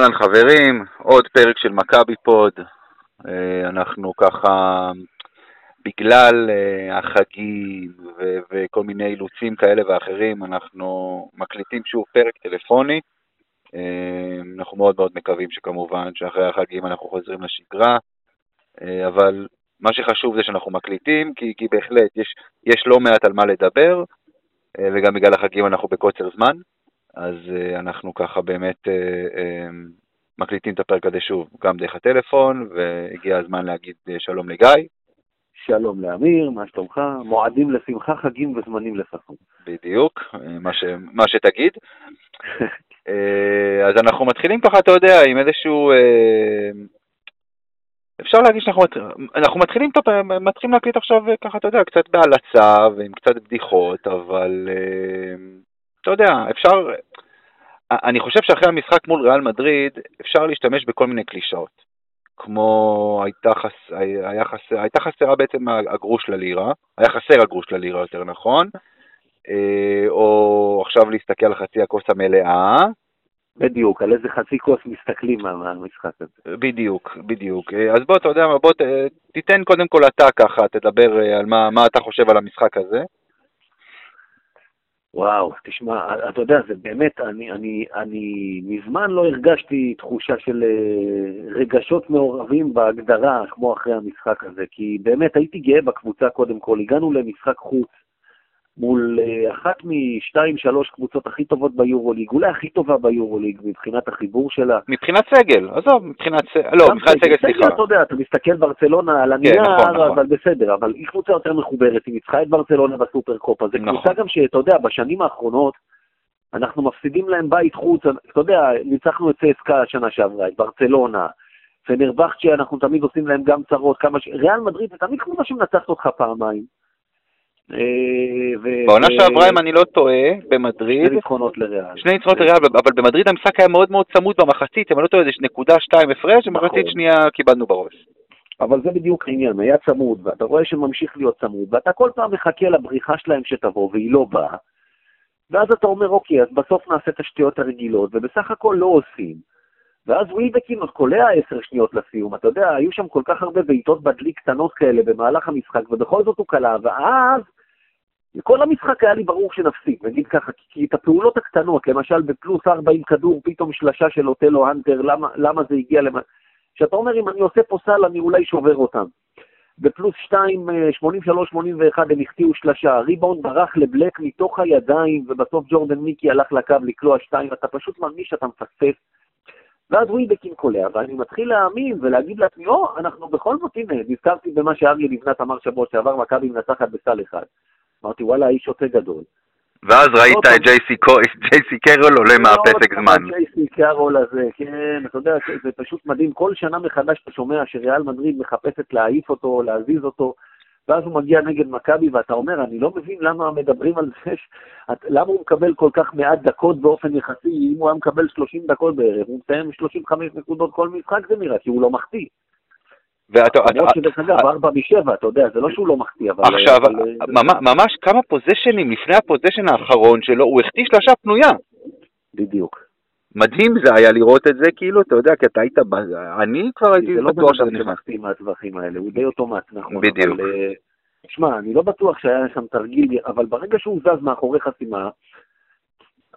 אהלן חברים, עוד פרק של מכבי פוד. אה, אנחנו ככה, בגלל אה, החגים ו- וכל מיני אילוצים כאלה ואחרים, אנחנו מקליטים שוב פרק טלפוני. אה, אנחנו מאוד מאוד מקווים שכמובן שאחרי החגים אנחנו חוזרים לשגרה, אבל מה שחשוב זה שאנחנו מקליטים, כי, כי בהחלט יש, יש לא מעט על מה לדבר, וגם בגלל החגים אנחנו בקוצר זמן. אז uh, אנחנו ככה באמת uh, uh, מקליטים את הפרק הזה שוב, גם דרך הטלפון, והגיע הזמן להגיד שלום לגיא. שלום לאמיר, מה שלומך? מועדים לשמחה, חגים וזמנים לפחות. בדיוק, מה, ש, מה שתגיד. אז אנחנו מתחילים ככה, אתה יודע, עם איזשהו... אפשר להגיד שאנחנו אנחנו מתחילים, מתחילים להקליט עכשיו ככה, אתה יודע, קצת בהלצה ועם קצת בדיחות, אבל אתה יודע, אפשר, אני חושב שאחרי המשחק מול ריאל מדריד אפשר להשתמש בכל מיני קלישאות. כמו הייתה, חס, היה חסר, הייתה חסרה בעצם הגרוש ללירה, היה חסר הגרוש ללירה יותר נכון, אה, או עכשיו להסתכל על חצי הכוס המלאה. בדיוק, על איזה חצי כוס מסתכלים מהמשחק הזה. בדיוק, בדיוק. אה, אז בוא, אתה יודע מה, בוא תיתן קודם כל אתה ככה, תדבר אה, על מה, מה אתה חושב על המשחק הזה. וואו, תשמע, אתה יודע, זה באמת, אני, אני, אני מזמן לא הרגשתי תחושה של אה, רגשות מעורבים בהגדרה כמו אחרי המשחק הזה, כי באמת הייתי גאה בקבוצה קודם כל, הגענו למשחק חוץ, מול אה, אחת משתיים, שלוש קבוצות הכי טובות ביורוליג, אולי הכי טובה ביורוליג מבחינת החיבור שלה. מבחינת סגל, עזוב, מבחינת סגל, לא, מבחינת סגל, סליחה. סגל, אתה יודע, אתה מסתכל ברצלונה על הנייר, כן, נכון, נכון. אבל בסדר, אבל היא קבוצה יותר מחוברת, היא ניצחה את ברצלונה בסופר קופה, זה נכון. קבוצה גם שאתה יודע, בשנים האחרונות, אנחנו מפסידים להם בית חוץ, אתה יודע, ניצחנו את צסקה השנה שעברה, את ברצלונה, פנרבכצ'ה, אנחנו תמיד עושים להם גם צרות, כמה ש... ריאל מדריד זה תמיד קבוצה שמנצחת אותך פעמיים. אה, בעונה שעברה, אם אני לא טועה, במדריד... שני ניצחונות לריאל. שני ניצחונות לריאל, אבל במדריד המשחק היה מאוד מאוד צמוד במחצית, אם אני לא טועה, זה נקודה שתיים הפרש, נכון. שנייה קיבלנו בראש. אבל זה בדיוק העניין, היה צמוד, ואתה רואה שממשיך להיות צמוד, ואתה כל פעם מחכה לבריחה שלהם שתבוא, והיא לא באה, ואז אתה אומר, אוקיי, אז בסוף נעשה את השטויות הרגילות, ובסך הכל לא עושים. ואז ווילבקין עוד קולע עשר שניות לסיום, אתה יודע, היו שם כל כך הרבה בעיטות בדלי קטנות כאלה במהלך המשחק, ובכל זאת הוא קלע, ואז כל המשחק היה לי ברור שנפסיד, נגיד ככה, כי את הפעולות הקטנות, למשל בפלוס 40 כדור, פתאום שלשה של אוטלו הנטר, למה, למה זה הגיע למה... שאתה אומר, אם אני עושה פה סל, אני אולי שובר אותם. בפלוס 2, 83-81 הם החטיאו שלשה, ריבאונד ברח לבלק מתוך הידיים, ובסוף ג'ורדן מיקי הלך לקו לקלוע 2, אתה פשוט מרגיש שאתה מפספס. ואז ווילבקין קולע, ואני מתחיל להאמין ולהגיד לעצמי, או, אנחנו בכל זאת, הנה, נזכרתי במה שאריה לבנת אמר שבוע שעבר, מכבי מנצחת בסל אחד. אמרתי, וואלה, האיש שוטה גדול. ואז ראית את ג'ייסי קרול עולה מהפסק זמן. ג'ייסי קרול הזה, כן, אתה יודע, זה פשוט מדהים. כל שנה מחדש אתה שומע שריאל מדריד מחפשת להעיף אותו, להזיז אותו, ואז הוא מגיע נגד מכבי, ואתה אומר, אני לא מבין למה מדברים על זה, למה הוא מקבל כל כך מעט דקות באופן יחסי, אם הוא היה מקבל 30 דקות בערב, הוא מסיים 35 נקודות כל משחק זה נראה, כי הוא לא מחטיא. למרות שדרך אגב, ארבע משבע, אתה יודע, זה לא שהוא לא מחטיא, אבל... עכשיו, ממש כמה פוזיישנים לפני הפוזיישן האחרון שלו, הוא החטיא שלושה פנויה. בדיוק. מדהים זה היה לראות את זה, כאילו, אתה יודע, כי אתה היית, אני כבר הייתי בטוח שזה נכנס. זה לא בן אדם שמחטיא מהטווחים האלה, הוא די אוטומט, נכון. בדיוק. שמע, אני לא בטוח שהיה שם תרגיל, אבל ברגע שהוא זז מאחורי חסימה,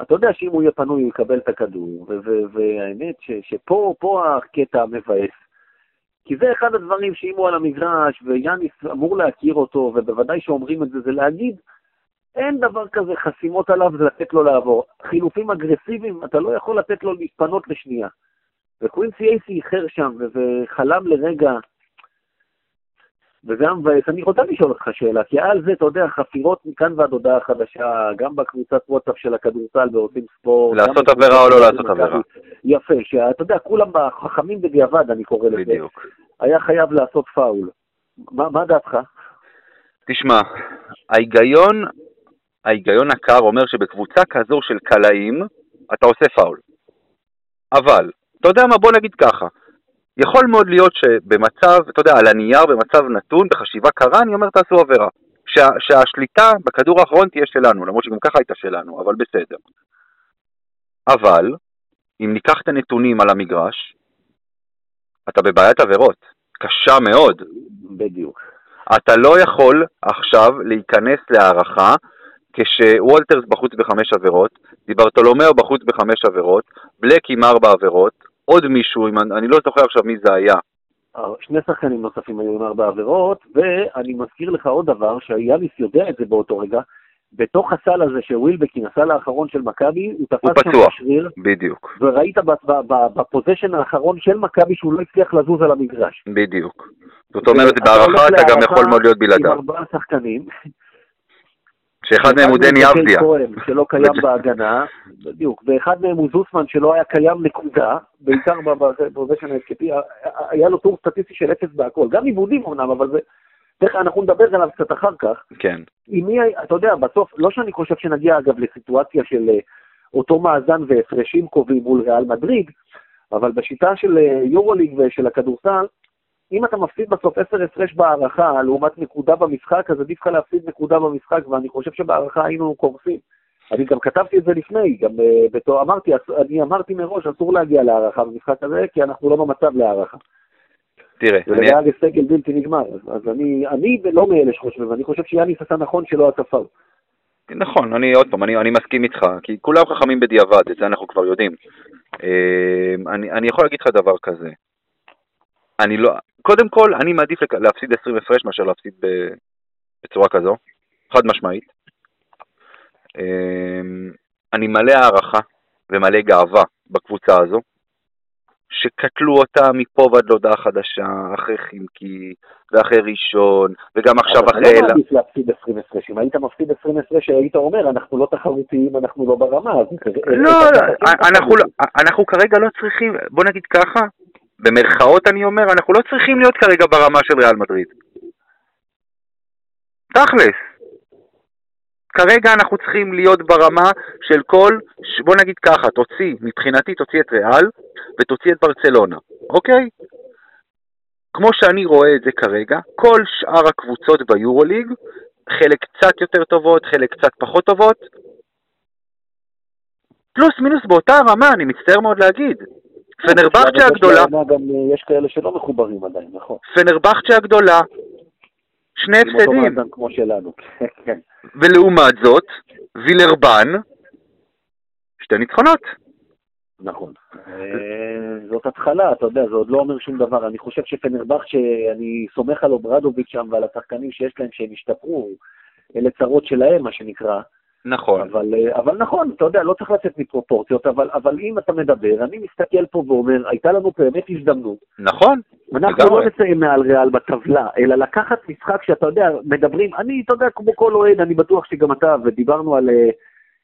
אתה יודע שאם הוא יהיה פנוי הוא יקבל את הכדור, והאמת שפה, פה הקטע המבאס, כי זה אחד הדברים שאם הוא על המגרש ויאניס אמור להכיר אותו, ובוודאי שאומרים את זה, זה להגיד, אין דבר כזה חסימות עליו, זה לתת לו לעבור. חילופים אגרסיביים, אתה לא יכול לתת לו להתפנות לשנייה. וקווינסי אייסי איחר שם, וחלם לרגע, וזה היה מבאס. אני רוצה לשאול אותך שאלה, כי על זה, אתה יודע, חפירות מכאן ועד הודעה חדשה, גם בקבוצת וואטסאפ של הכדורסל ועושים ספורט. לעשות עבירה או לא לעשות עבירה. יפה, שאתה יודע, כולם חכמים בדיעבד, אני קורא לזה. בדיוק. היה חייב לעשות פאול. מה, מה דעתך? תשמע, ההיגיון, ההיגיון הקר אומר שבקבוצה כזו של קלעים, אתה עושה פאול. אבל, אתה יודע מה, בוא נגיד ככה, יכול מאוד להיות שבמצב, אתה יודע, על הנייר, במצב נתון, בחשיבה קרה, אני אומר תעשו עבירה. שה, שהשליטה בכדור האחרון תהיה שלנו, למרות שגם ככה הייתה שלנו, אבל בסדר. אבל, אם ניקח את הנתונים על המגרש, אתה בבעיית עבירות, קשה מאוד. בדיוק. אתה לא יכול עכשיו להיכנס להערכה כשוולטרס בחוץ בחמש עבירות, דיברטולומיאו בחוץ בחמש עבירות, בלק עם ארבע עבירות, עוד מישהו, אני לא זוכר עכשיו מי זה היה. שני שחקנים נוספים היו עם ארבע עבירות, ואני מזכיר לך עוד דבר, שיאניס יודע את זה באותו רגע, בתוך הסל הזה שווילבקין, הסל האחרון של מכבי, הוא תפס שם שריר. בדיוק. וראית בפוזיישן האחרון של מכבי שהוא לא הצליח לזוז על המגרש. בדיוק. זאת אומרת, בהערכה אתה גם יכול מאוד להיות בלעדיו. עם ארבעה שחקנים. שאחד מהם הוא דני אבדיה. שלא קיים בהגנה, בדיוק, ואחד מהם הוא זוסמן שלא היה קיים נקודה, בעיקר בפוזיישן ההתקפי, היה לו טור סטטיסטי של אפס בהכל, גם עיבודים אמנם, אבל זה... תכף אנחנו נדבר עליו קצת אחר כך. כן. עם מי, אתה יודע, בסוף, לא שאני חושב שנגיע אגב לסיטואציה של אה, אותו מאזן והפרשים קובעים מול ריאל מדריד, אבל בשיטה של אה, יורוליג ושל הכדורסל, אם אתה מפסיד בסוף עשר הפרש בהערכה לעומת נקודה במשחק, אז עדיף לך להפסיד נקודה במשחק, ואני חושב שבהערכה היינו קורסים. אני גם כתבתי את זה לפני, גם uh, בתור, אמרתי, אני אמרתי מראש, אסור להגיע להערכה במשחק הזה, כי אנחנו לא במצב להערכה. תראה, אני... ולריאל יש סגל בלתי נגמר, אז אני, אני לא מאלה שחושבים, ואני חושב שיאניס עשה נכון שלא פאול. נכון, אני עוד פעם, אני, אני מסכים איתך, כי כולם חכמים בדיעבד, את זה אנחנו כבר יודעים. אה, אני, אני יכול להגיד לך דבר כזה, אני לא, קודם כל, אני מעדיף להפסיד 20 הפרש מאשר להפסיד בצורה כזו, חד משמעית. אה, אני מלא הערכה ומלא גאווה בקבוצה הזו. שקטלו אותה מפה ועד להודעה חדשה, אחרי חימקי, ואחרי ראשון, וגם עכשיו אחרי... אבל אתה לא מעדיף להפסיד 20 הפרש. אם היית מפסיד 20 הפרש, היית אומר, אנחנו לא תחרותיים, אנחנו לא ברמה. לא, לא אנחנו כרגע לא צריכים, בוא נגיד ככה, במרכאות אני אומר, אנחנו לא צריכים להיות כרגע ברמה של ריאל מדריד. תכלס. כרגע אנחנו צריכים להיות ברמה של כל, בוא נגיד ככה, תוציא, מבחינתי תוציא את ריאל ותוציא את ברצלונה, אוקיי? כמו שאני רואה את זה כרגע, כל שאר הקבוצות ביורוליג, חלק קצת יותר טובות, חלק קצת פחות טובות, פלוס מינוס באותה רמה, אני מצטער מאוד להגיד. פנרבכצ'ה הגדולה... אה, יש כאלה שלא מחוברים עדיין, נכון. פנרבכצ'ה הגדולה, שני הפסדים. כמו שלנו, כן. ולעומת זאת, וילרבן, שתי ניצחונות. נכון. אה, זאת התחלה, אתה יודע, זה עוד לא אומר שום דבר. אני חושב שפנרבך, שאני סומך על אוברדוביץ' שם ועל השחקנים שיש להם שהם השתפרו, אלה צרות שלהם, מה שנקרא. נכון. אבל, אה, אבל נכון, אתה יודע, לא צריך לצאת מפרופורציות, אבל, אבל אם אתה מדבר, אני מסתכל פה ואומר, הייתה לנו באמת הזדמנות. נכון. אנחנו לא נציין מעל ריאל בטבלה, אלא לקחת משחק שאתה יודע, מדברים, אני, אתה יודע, כמו כל אוהד, אני בטוח שגם אתה, ודיברנו על, אה,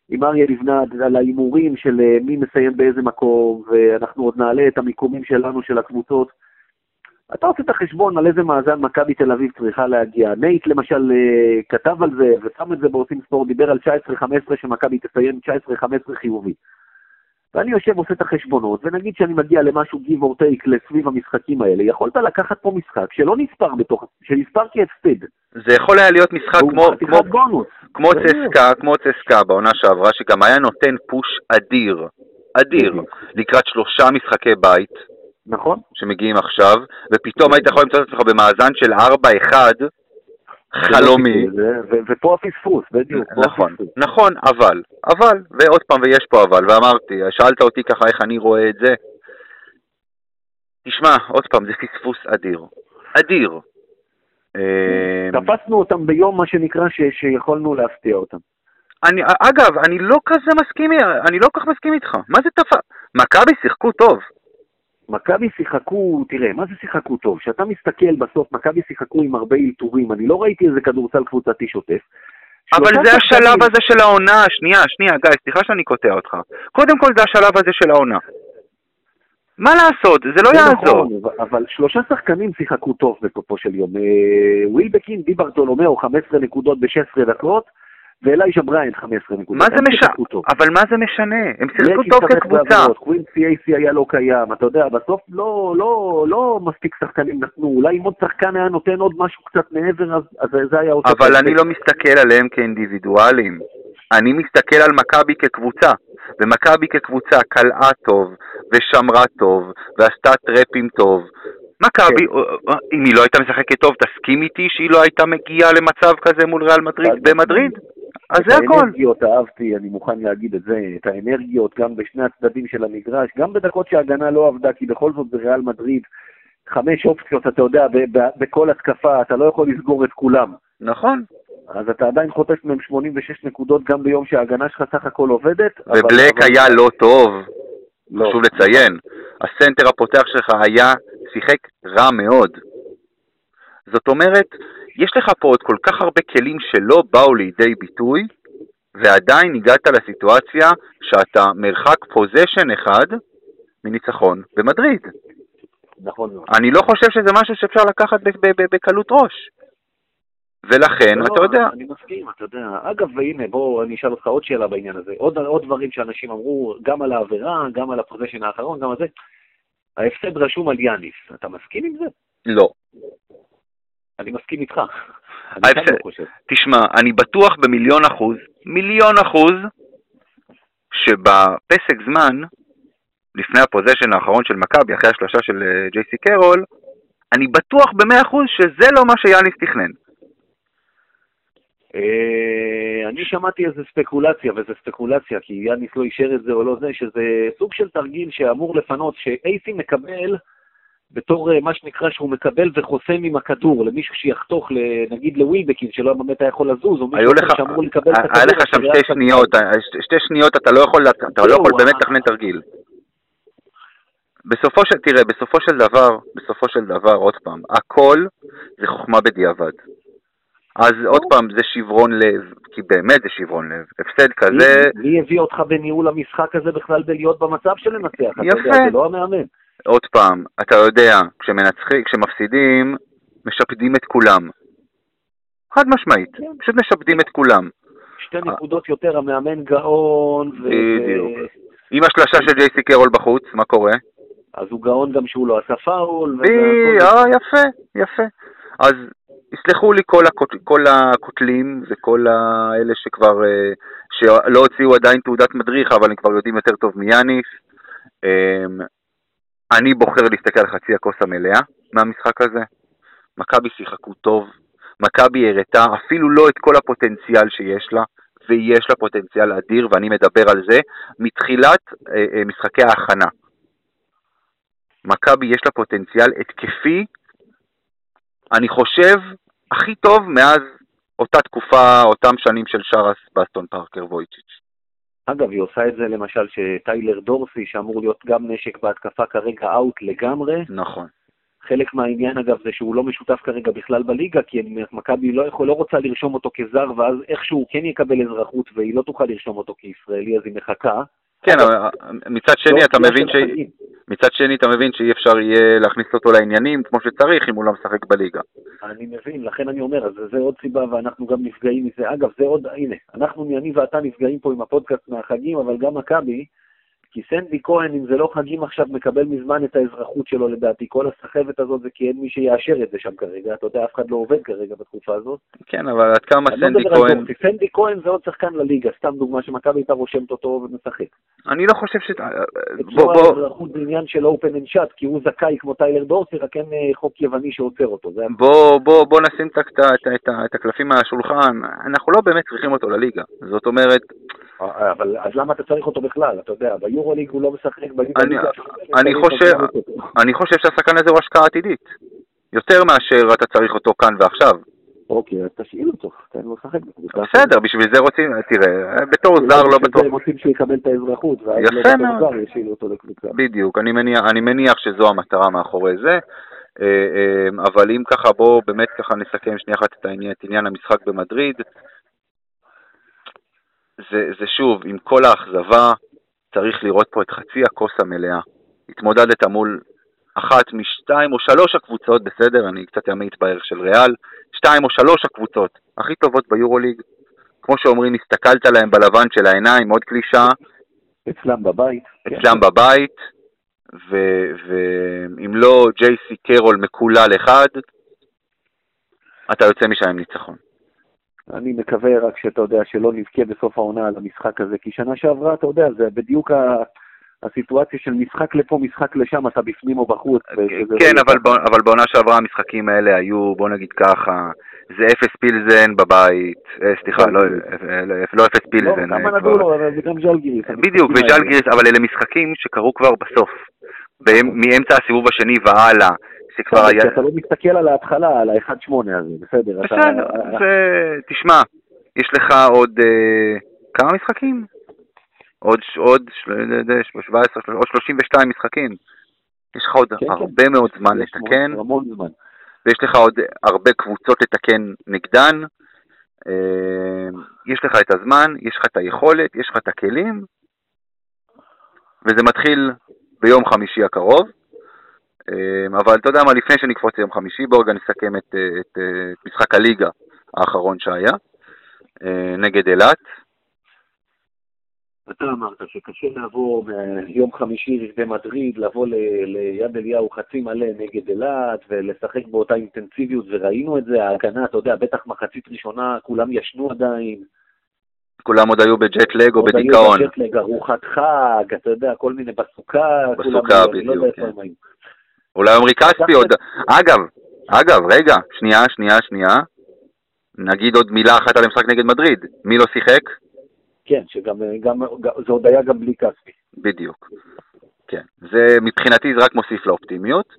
עם אריה לבנת, על ההימורים של אה, מי מסיים באיזה מקום, ואנחנו עוד נעלה את המיקומים שלנו, של הקבוצות. אתה עושה את החשבון על איזה מאזן מכבי תל אביב צריכה להגיע. נייט למשל אה, כתב על זה ושם את זה בעושים ספורט, דיבר על 19-15 שמכבי תסיים 19-15 חיובי. ואני יושב ועושה את החשבונות, ונגיד שאני מגיע למשהו give or take לסביב המשחקים האלה, יכולת לקחת פה משחק שלא נספר בתוך, שנספר כהפסד. זה יכול היה להיות משחק כמו, כמו, כמו צסקה, כמו צסקה בעונה שעברה, שגם היה נותן פוש אדיר, אדיר, לקראת שלושה משחקי בית. נכון. שמגיעים עכשיו, ופתאום היית יכול למצוא את עצמך במאזן של 4-1, חלומי. ופה הפספוס, בדיוק. נכון, נכון, אבל, אבל, ועוד פעם, ויש פה אבל, ואמרתי, שאלת אותי ככה איך אני רואה את זה. תשמע, עוד פעם, זה פספוס אדיר. אדיר. אמ, תפסנו אותם ביום, מה שנקרא, שיכולנו להפתיע אותם. אני, אגב, אני לא כזה מסכים, אני לא כל כך מסכים איתך. מה זה תפס? מכבי שיחקו טוב. מכבי שיחקו, תראה, מה זה שיחקו טוב? כשאתה מסתכל בסוף, מכבי שיחקו עם הרבה אלתורים, אני לא ראיתי איזה כדורסל קבוצתי שוטף. אבל זה השלב הזה של העונה, שנייה, שנייה, גיא, סליחה שאני קוטע אותך. קודם כל זה השלב הזה של העונה. מה לעשות, זה לא יעזור. נכון, אבל שלושה שחקנים שיחקו טוב בסופו של יום. אה, ווילבקין, די ברטולומיאו, 15 נקודות ב-16 דקות, ואליישה בריין 15 נקודות. מה זה משנה? אבל מה זה משנה? הם שיחקו טוב כקבוצה. קווינסי אייסי היה לא קיים, אתה יודע, בסוף לא, לא, לא מספיק שחקנים נתנו, אולי אם עוד שחקן היה נותן עוד משהו קצת מעבר, אז, אז זה היה עושה... אבל אני לא מסתכל עליהם כאינדיבידואלים. אני מסתכל על מכבי כקבוצה, ומכבי כקבוצה קלעה טוב, ושמרה טוב, ועשתה טראפים טוב. מכבי, כן. אה, אם היא לא הייתה משחקת טוב, תסכים איתי שהיא לא הייתה מגיעה למצב כזה מול ריאל מדריד במדריד? אז זה הכל. את האנרגיות אהבתי, אני מוכן להגיד את זה, את האנרגיות גם בשני הצדדים של המגרש, גם בדקות שההגנה לא עבדה, כי בכל זאת בריאל מדריד, חמש אופציות, אתה יודע, בכל התקפה, אתה לא יכול לסגור את כולם. נכון. אז אתה עדיין חוטף מהם 86 נקודות גם ביום שההגנה שלך סך הכל עובדת. ובלק אבל... היה לא טוב, לא. חשוב לציין. הסנטר הפותח שלך היה, שיחק רע מאוד. זאת אומרת, יש לך פה עוד כל כך הרבה כלים שלא באו לידי ביטוי, ועדיין הגעת לסיטואציה שאתה מרחק פוזיישן אחד מניצחון במדריד. נכון אני לא חושב שזה משהו שאפשר לקחת בקלות ראש. ולכן, לא, אתה יודע... אני מסכים, אתה יודע. אגב, והנה, בוא, אני אשאל אותך עוד שאלה בעניין הזה. עוד, עוד דברים שאנשים אמרו, גם על העבירה, גם על הפוזיישן האחרון, גם על זה. ההפסד רשום על יאניס. אתה מסכים עם זה? לא. אני מסכים איתך. לא תשמע, אני בטוח במיליון אחוז, מיליון אחוז, שבפסק זמן, לפני הפוזיישן האחרון של מכבי, אחרי השלושה של אה, ג'ייסי קרול, אני בטוח במאה אחוז שזה לא מה שיאניס תכנן. אה, אני שמעתי איזה ספקולציה, וזו ספקולציה, כי יאניס לא אישר את זה או לא זה, שזה סוג של תרגיל שאמור לפנות, שאייסי מקבל בתור אה, מה שנקרא שהוא מקבל וחוסם עם הכדור, למישהו שיחתוך, נגיד לווילבקין, שלא באמת היה יכול לזוז, או מישהו לך, שאמור לקבל את הכדור. היה לך שם שתי שניות, שתי שניות אתה לא יכול, אתה לא יכול באמת לתכנן תרגיל. בסופו של, תראה, בסופו של דבר, בסופו של דבר, עוד פעם, הכל זה חוכמה בדיעבד. אז עוד פעם, זה שברון לב, כי באמת זה שברון לב. הפסד כזה... מי הביא אותך בניהול המשחק הזה בכלל בלהיות במצב של לנצח? יפה. זה לא המאמן. עוד פעם, אתה יודע, כשמנצחים, כשמפסידים, משפדים את כולם. חד משמעית, כן. פשוט משפדים את כולם. שתי נקודות יותר, המאמן גאון. בדיוק. עם השלשה של ג'ייסי קרול בחוץ, מה קורה? אז הוא גאון גם שהוא לא עשה פאול. אה, יפה, יפה. אז יסלחו לי כל, הקוט, כל הקוטלים וכל האלה שכבר, אה, שלא הוציאו עדיין תעודת מדריך, אבל הם כבר יודעים יותר טוב מיאניס. אני בוחר להסתכל על חצי הכוס המלאה מהמשחק הזה. מכבי שיחקו טוב, מכבי הראתה אפילו לא את כל הפוטנציאל שיש לה, ויש לה פוטנציאל אדיר, ואני מדבר על זה, מתחילת אה, אה, משחקי ההכנה. מכבי יש לה פוטנציאל התקפי אני חושב, הכי טוב מאז אותה תקופה, אותם שנים של שרס באסטון פארקר וויצ'יץ'. אגב, היא עושה את זה למשל שטיילר דורסי, שאמור להיות גם נשק בהתקפה כרגע אאוט לגמרי. נכון. חלק מהעניין אגב זה שהוא לא משותף כרגע בכלל בליגה, כי מכבי לא, יכול, לא רוצה לרשום אותו כזר, ואז איכשהו כן יקבל אזרחות והיא לא תוכל לרשום אותו כישראלי, אז היא מחכה. כן, אבל מצד שני לא אתה מבין ש... מצד שני אתה מבין שאי אפשר יהיה להכניס אותו לעניינים כמו שצריך אם הוא לא משחק בליגה. אני מבין, לכן אני אומר, אז זה עוד סיבה ואנחנו גם נפגעים מזה. אגב, זה עוד, הנה, אנחנו, אני ואתה נפגעים פה עם הפודקאסט מהחגים, אבל גם מכבי, כי סנדי כהן, אם זה לא חגים עכשיו, מקבל מזמן את האזרחות שלו לדעתי. כל הסחבת הזאת זה כי אין מי שיאשר את זה שם כרגע. אתה יודע, אף אחד לא עובד כרגע בתקופה הזאת. כן, אבל עד כמה לא סנדי כהן... סנדי כהן זה עוד שחקן לליגה, סתם דוגמה שמכבי הייתה רושמת אותו ומשחק. אני לא חושב ש... בוא, בוא... האזרחות זה עניין של open and shut, כי הוא זכאי כמו טיילר דורסי, רק אין אה, חוק יווני שעוצר אותו. בוא, בוא, בוא נשים את, את, את, את הקלפים מהשולחן. אנחנו לא באמת צריכים אותו לליגה. זאת אומרת... אבל אז למה אתה צריך אותו בכלל? אתה יודע, ביורוליג הוא לא משחק, אני, אני, חושב, אני חושב שהשחקן הזה הוא השקעה עתידית. יותר מאשר אתה צריך אותו כאן ועכשיו. אוקיי, אז תשאיל אותו, תן לו לשחק בסדר, בשביל זה רוצים, תראה, בתור זר לא בתור... הם רוצים שהוא יקבל את האזרחות, ואז יפה מאוד. ישאילו אותו לקבוצה. בדיוק, אני מניח, שזו המטרה מאחורי זה. אה, אה, אבל אם ככה, בואו באמת ככה נסכם שנייה אחת את עניין המשחק במדריד. זה, זה שוב, עם כל האכזבה, צריך לראות פה את חצי הכוס המלאה. התמודדת מול אחת משתיים או שלוש הקבוצות, בסדר, אני קצת אמית בערך של ריאל, שתיים או שלוש הקבוצות הכי טובות ביורוליג. כמו שאומרים, הסתכלת להם בלבן של העיניים, עוד קלישה. אצלם בבית. אצלם כן. בבית, ואם לא ג'ייסי קרול מקולל אחד, אתה יוצא משם עם ניצחון. אני מקווה רק שאתה יודע, שלא נבכה בסוף העונה על המשחק הזה, כי שנה שעברה, אתה יודע, זה בדיוק ה... הסיטואציה של משחק לפה, משחק לשם, אתה בפנים או בחוץ. כן, אבל, אבל בעונה שעברה המשחקים האלה היו, בוא נגיד ככה, זה אפס פילזן בבית, אה, סליחה, לא, אה, לא אפס פילזן. לא, כמה נגעו לו, אבל זה גם ז'לגיריס. בדיוק, וז'לגיריס, אבל אלה משחקים שקרו כבר בסוף, מאמצע הסיבוב השני והלאה. שכבר היה... אתה לא מסתכל על ההתחלה, על ה-1-8 הזה, בסדר. בסדר, תשמע, יש לך עוד כמה משחקים? עוד, עוד 17, עוד 32 משחקים. יש לך עוד כן, כן. הרבה. מאוד זמן לתקן. המון זמן. ויש לך עוד הרבה קבוצות לתקן נגדן. אה, יש לך את הזמן, יש לך את היכולת, יש לך את הכלים, וזה מתחיל ביום חמישי הקרוב. אה, אבל אתה יודע מה, לפני שנקפוץ ליום חמישי, בואו רגע נסכם את, את, את משחק הליגה האחרון שהיה, אה, נגד אילת. אתה אמרת שקשה לעבור מיום חמישי במדריד, לבוא ליד אליהו חצי מלא נגד אילת ולשחק באותה אינטנסיביות, וראינו את זה, ההגנה, אתה יודע, בטח מחצית ראשונה, כולם ישנו עדיין. כולם עוד היו בג'ט לג או בדיכאון. עוד היו בג'ט לג, ארוחת חג, אתה יודע, כל מיני בסוכה. בסוכה, בדיוק, לא כן. אולי עמרי כספי עוד... אגב, אגב, רגע, שנייה, שנייה, שנייה. נגיד עוד מילה אחת על המשחק נגד מדריד. מי לא שיחק? כן, שגם גם, זה עוד היה גם בלי כספי. בדיוק, כן. זה מבחינתי זה רק מוסיף לאופטימיות.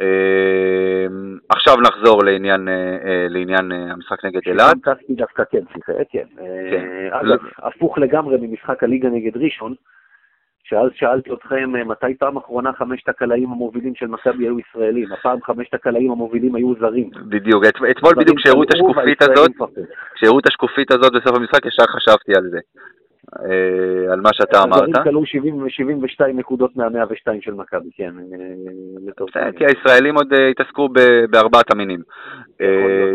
אה, עכשיו נחזור לעניין, אה, אה, לעניין המשחק נגד אלעד. כספי דווקא כן שיחק, כן. כן. אגב, הפוך לגמרי ממשחק הליגה נגד ראשון. שאז שאלתי אתכם מתי פעם אחרונה חמשת הקלעים המובילים של מכבי היו ישראלים, הפעם חמשת הקלעים המובילים היו זרים. בדיוק, אתמול בדיוק כשהראו את השקופית הזאת, כשהראו את השקופית הזאת בסוף המשחק, ישר חשבתי על זה, אה, על מה שאתה אמרת. הזרים כלו 72 נקודות מה-102 של מכבי, כן. אה, כי הישראלים עוד אה, התעסקו בארבעת המינים.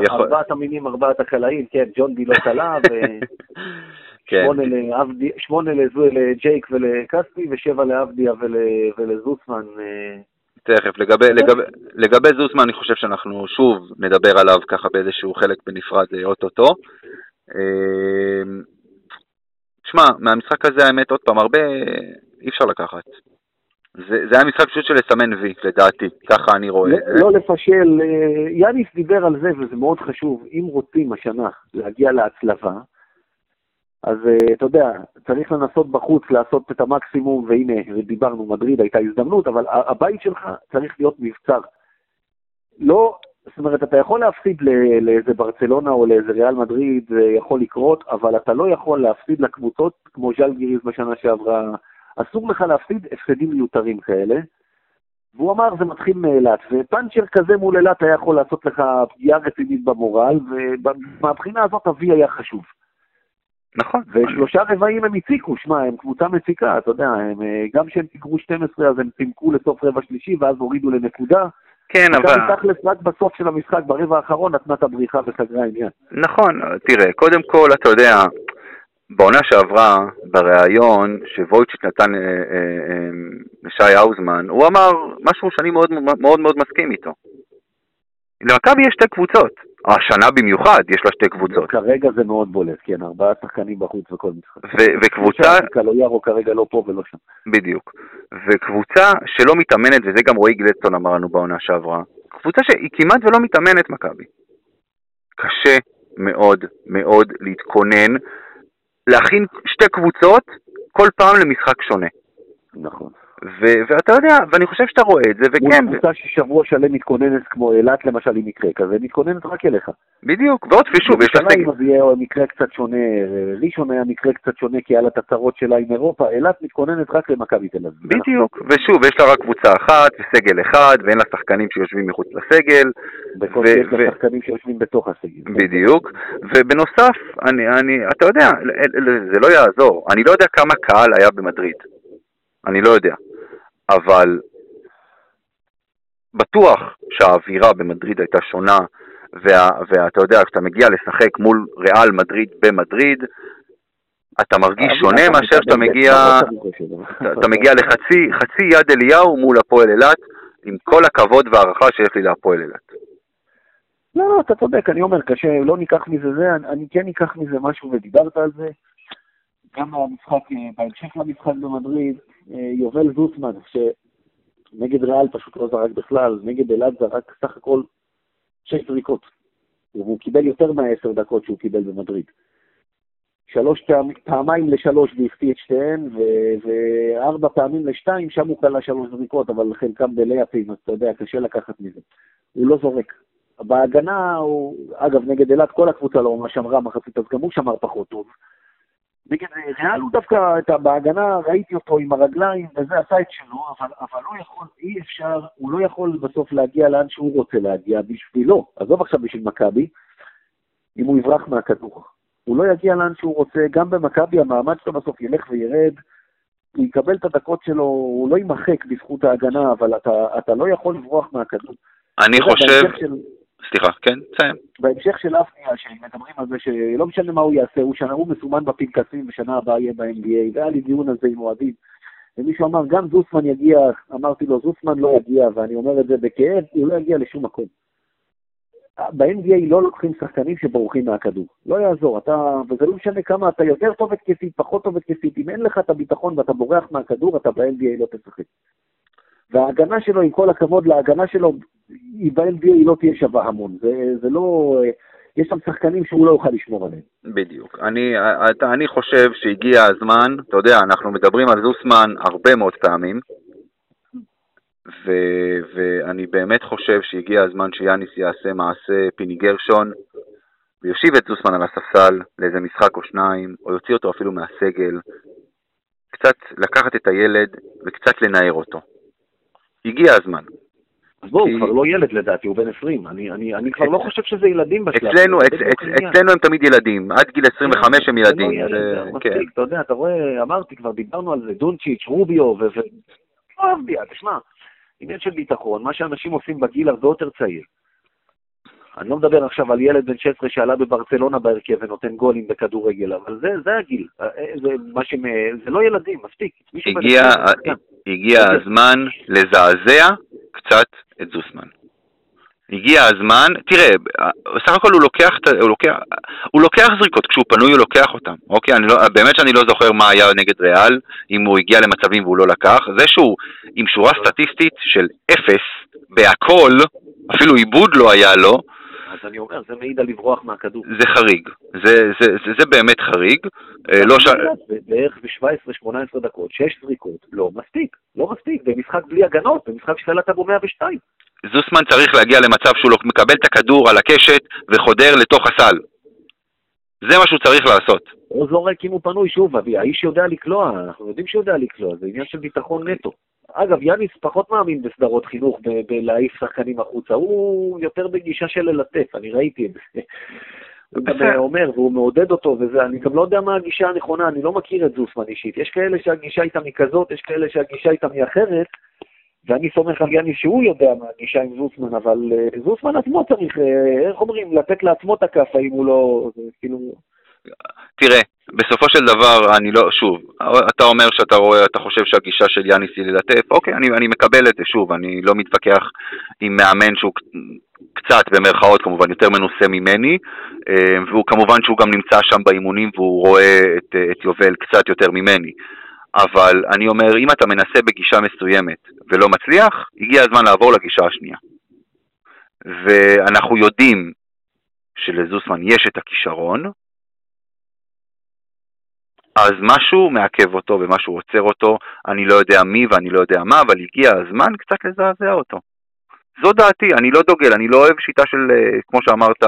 ארבעת המינים, ארבעת הקלעים, כן, ג'ון די לא כן. שמונה לג'ייק ולקספי ושבע לעבדיה ול, ולזוסמן. אה. תכף, לגבי, לגבי, לגבי זוסמן אני חושב שאנחנו שוב נדבר עליו ככה באיזשהו חלק בנפרד אה, אוטוטו. אה, שמע, מהמשחק הזה האמת עוד פעם, הרבה אי אפשר לקחת. זה, זה היה משחק פשוט של לסמן וי, לדעתי, ככה אני רואה זה. לא לפשל, יאניס דיבר על זה וזה מאוד חשוב, אם רוצים השנה להגיע להצלבה, אז uh, אתה יודע, צריך לנסות בחוץ לעשות את המקסימום, והנה, דיברנו, מדריד הייתה הזדמנות, אבל הבית שלך צריך להיות מבצר. לא, זאת אומרת, אתה יכול להפסיד לאיזה ברצלונה או לאיזה ריאל מדריד, זה יכול לקרות, אבל אתה לא יכול להפסיד לקבוצות כמו ז'אל גיריז בשנה שעברה. אסור לך להפסיד הפסדים מיותרים כאלה. והוא אמר, זה מתחיל מאילת, ופאנצ'ר כזה מול אילת היה יכול לעשות לך פגיעה רצינית במורל, ומהבחינה הזאת אבי היה חשוב. נכון. ושלושה רבעים הם הציקו, שמע, הם קבוצה מציקה, אתה יודע, הם, אה, גם כשהם תיקרו 12 אז הם צימקו לסוף רבע שלישי ואז הורידו לנקודה. כן, אבל... עכשיו תכלס רק בסוף של המשחק, ברבע האחרון, נתנה את הבריחה וסגרה עניין. נכון, תראה, קודם כל, אתה יודע, בעונה שעברה, בריאיון שוויצ'יק נתן אה, אה, לשי האוזמן, הוא אמר משהו שאני מאוד מאוד, מאוד מסכים איתו. למכבי יש שתי קבוצות. השנה במיוחד יש לה שתי קבוצות. כרגע זה מאוד בולט, כן, ארבעה שחקנים בחוץ וכל משחק. וקבוצה... קלויארו כרגע לא פה ולא שם. בדיוק. וקבוצה שלא מתאמנת, וזה גם רועי גלדסון אמר לנו בעונה שעברה, קבוצה שהיא כמעט ולא מתאמנת מכבי. קשה מאוד מאוד להתכונן, להכין שתי קבוצות כל פעם למשחק שונה. נכון. ו- ואתה יודע, ואני חושב שאתה רואה את זה, וכן. מול קבוצה ששבוע שלם מתכוננת כמו אילת למשל עם מקרה כזה, מתכוננת רק אליך. בדיוק, ועוד ושוב, יש לך... ירושלים אז יהיה מקרה קצת שונה, ראשון היה מקרה קצת שונה כי היה לה את הצרות שלה עם אירופה, אילת מתכוננת רק למכבי תל אביב. בדיוק, ושוב, יש לה רק קבוצה אחת וסגל אחד, ואין לה שחקנים שיושבים מחוץ לסגל. בכל ו- יש לה שחקנים שיושבים בתוך הסגל. בדיוק, ובנוסף, אני, אני, אתה יודע, זה לא יעזור, אני לא יודע כמה קהל היה במדריד. אני לא יודע. אבל בטוח שהאווירה במדריד הייתה שונה, וה, ואתה יודע, כשאתה מגיע לשחק מול ריאל מדריד במדריד, אתה מרגיש שונה מאשר שאתה מגיע, אתה, אתה מגיע לחצי חצי יד אליהו מול הפועל אילת, עם כל הכבוד והערכה שיש לי להפועל אילת. לא, לא, אתה צודק, אני אומר, קשה, לא ניקח מזה זה, אני, אני כן אקח מזה משהו, ודיברת על זה. גם במשחק, אה, בהמשך למשחק במדריד, יובל זוסמן, שנגד ריאל פשוט לא זרק בכלל, נגד אלעד זרק סך הכל שש זריקות. והוא קיבל יותר מהעשר דקות שהוא קיבל במדריד. שלוש פעמ, פעמיים לשלוש והחטיא את שתיהן, ו- וארבע פעמים לשתיים, שם הוא קלע שלוש זריקות, אבל חלקם בלייפים, אז אתה יודע, קשה לקחת מזה. הוא לא זורק. בהגנה, הוא, אגב, נגד אילת כל הקבוצה לא ממש שמרה מחצית, אז גם הוא שמר פחות טוב. נגד ריאל הוא דווקא, את, בהגנה ראיתי אותו עם הרגליים, וזה עשה את שלו, אבל, אבל לא יכול, אי אפשר, הוא לא יכול בסוף להגיע לאן שהוא רוצה להגיע בשבילו, עזוב עכשיו בשביל מכבי, אם הוא יברח מהכדור. הוא לא יגיע לאן שהוא רוצה, גם במכבי המעמד שלו בסוף ילך וירד, הוא יקבל את הדקות שלו, הוא לא יימחק בזכות ההגנה, אבל אתה, אתה לא יכול לברוח מהכדור. אני חושב... של... סליחה, כן, תסיים. בהמשך של אפניה, שמדברים על זה שלא משנה מה הוא יעשה, הוא שנה, הוא מסומן בפנקסים, ושנה הבאה יהיה ב-NBA, והיה לי דיון על זה עם אוהדים. ומישהו אמר, גם זוסמן יגיע, אמרתי לו, זוסמן לא יגיע, ואני אומר את זה בכאב, הוא לא יגיע לשום מקום. ב-NBA לא לוקחים שחקנים שבורחים מהכדור. לא יעזור, אתה, וזה לא משנה כמה אתה יותר טוב התקפית, פחות טוב התקפית, אם אין לך את הביטחון ואתה בורח מהכדור, אתה ב-NBA לא תשחק. וההגנה שלו, עם כל הכבוד להגנה שלו, היא ב-NBA היא לא תהיה שווה המון. זה, זה לא... יש שם שחקנים שהוא לא יוכל לשמור עליהם. בדיוק. אני, אני חושב שהגיע הזמן, אתה יודע, אנחנו מדברים על זוסמן הרבה מאוד פעמים, ו, ואני באמת חושב שהגיע הזמן שיאניס יעשה מעשה פיני גרשון, ויושיב את זוסמן על הספסל לאיזה משחק או שניים, או יוציא אותו אפילו מהסגל, קצת לקחת את הילד וקצת לנער אותו. הגיע הזמן. אז בואו, הוא כבר לא ילד לדעתי, הוא בן 20. אני, אני, אני כבר לא חושב שזה ילדים בשלב. אצלנו, אצ, אצ, אצלנו הם תמיד ילדים, עד גיל 25 הם ילדים. לא זה, כן. מספיק, אתה יודע, אתה רואה, אמרתי, כבר דיברנו על זה, דונצ'יץ', רוביו, ו... לא אוהב בי, תשמע, עניין של ביטחון, מה שאנשים עושים בגיל הרבה יותר צעיר. אני לא מדבר עכשיו על ילד בן 16 שעלה בברצלונה בהרכב ונותן גולים בכדורגל, אבל זה, זה הגיל. אה, זה, מה ש... זה לא ילדים, מספיק. הגיע, הגיע הזמן לזעזע קצת את זוסמן. הגיע הזמן, תראה, בסך הכל הוא לוקח, הוא לוקח, הוא לוקח זריקות, כשהוא פנוי הוא לוקח אותן, אוקיי? אני לא, באמת שאני לא זוכר מה היה נגד ריאל, אם הוא הגיע למצבים והוא לא לקח, זה שהוא עם שורה סטטיסטית של אפס בהכל, אפילו עיבוד לא היה לו, אז אני אומר, זה מעיד על לברוח מהכדור. זה חריג, זה, זה, זה, זה באמת חריג. אה, לא ש... בערך ב-17-18 דקות, 6 זריקות, לא מספיק, לא מספיק, במשחק בלי הגנות, במשחק של הטאבו 102. זוסמן צריך להגיע למצב שהוא לא מקבל את הכדור על הקשת וחודר לתוך הסל. זה מה שהוא צריך לעשות. הוא זורק אם הוא פנוי, שוב, האיש יודע לקלוע, אנחנו יודעים שהוא יודע לקלוע, זה עניין של ביטחון נטו. אגב, יאניס פחות מאמין בסדרות חינוך, בלהעיף שחקנים החוצה, הוא יותר בגישה של ללטף, אני ראיתי את זה. הוא גם אומר, והוא מעודד אותו וזה, אני גם לא יודע מה הגישה הנכונה, אני לא מכיר את זוסמן אישית. יש כאלה שהגישה איתם היא כזאת, יש כאלה שהגישה איתם היא אחרת, ואני סומך על יאניס שהוא יודע מה הגישה עם זוסמן, אבל uh, זוסמן עצמו צריך, uh, איך אומרים, לתת לעצמו את הכאפה אם הוא לא, כאילו... תראה, בסופו של דבר, אני לא, שוב, אתה אומר שאתה רואה, אתה חושב שהגישה של יאניס היא ללטף, אוקיי, אני, אני מקבל את זה, שוב, אני לא מתווכח עם מאמן שהוא קצת, במרכאות כמובן, יותר מנוסה ממני, אה, והוא כמובן שהוא גם נמצא שם באימונים והוא רואה את, את יובל קצת יותר ממני. אבל אני אומר, אם אתה מנסה בגישה מסוימת ולא מצליח, הגיע הזמן לעבור לגישה השנייה. ואנחנו יודעים שלזוסמן יש את הכישרון, אז משהו מעכב אותו ומשהו עוצר אותו, אני לא יודע מי ואני לא יודע מה, אבל הגיע הזמן קצת לזעזע אותו. זו דעתי, אני לא דוגל, אני לא אוהב שיטה של, אה, כמו שאמרת,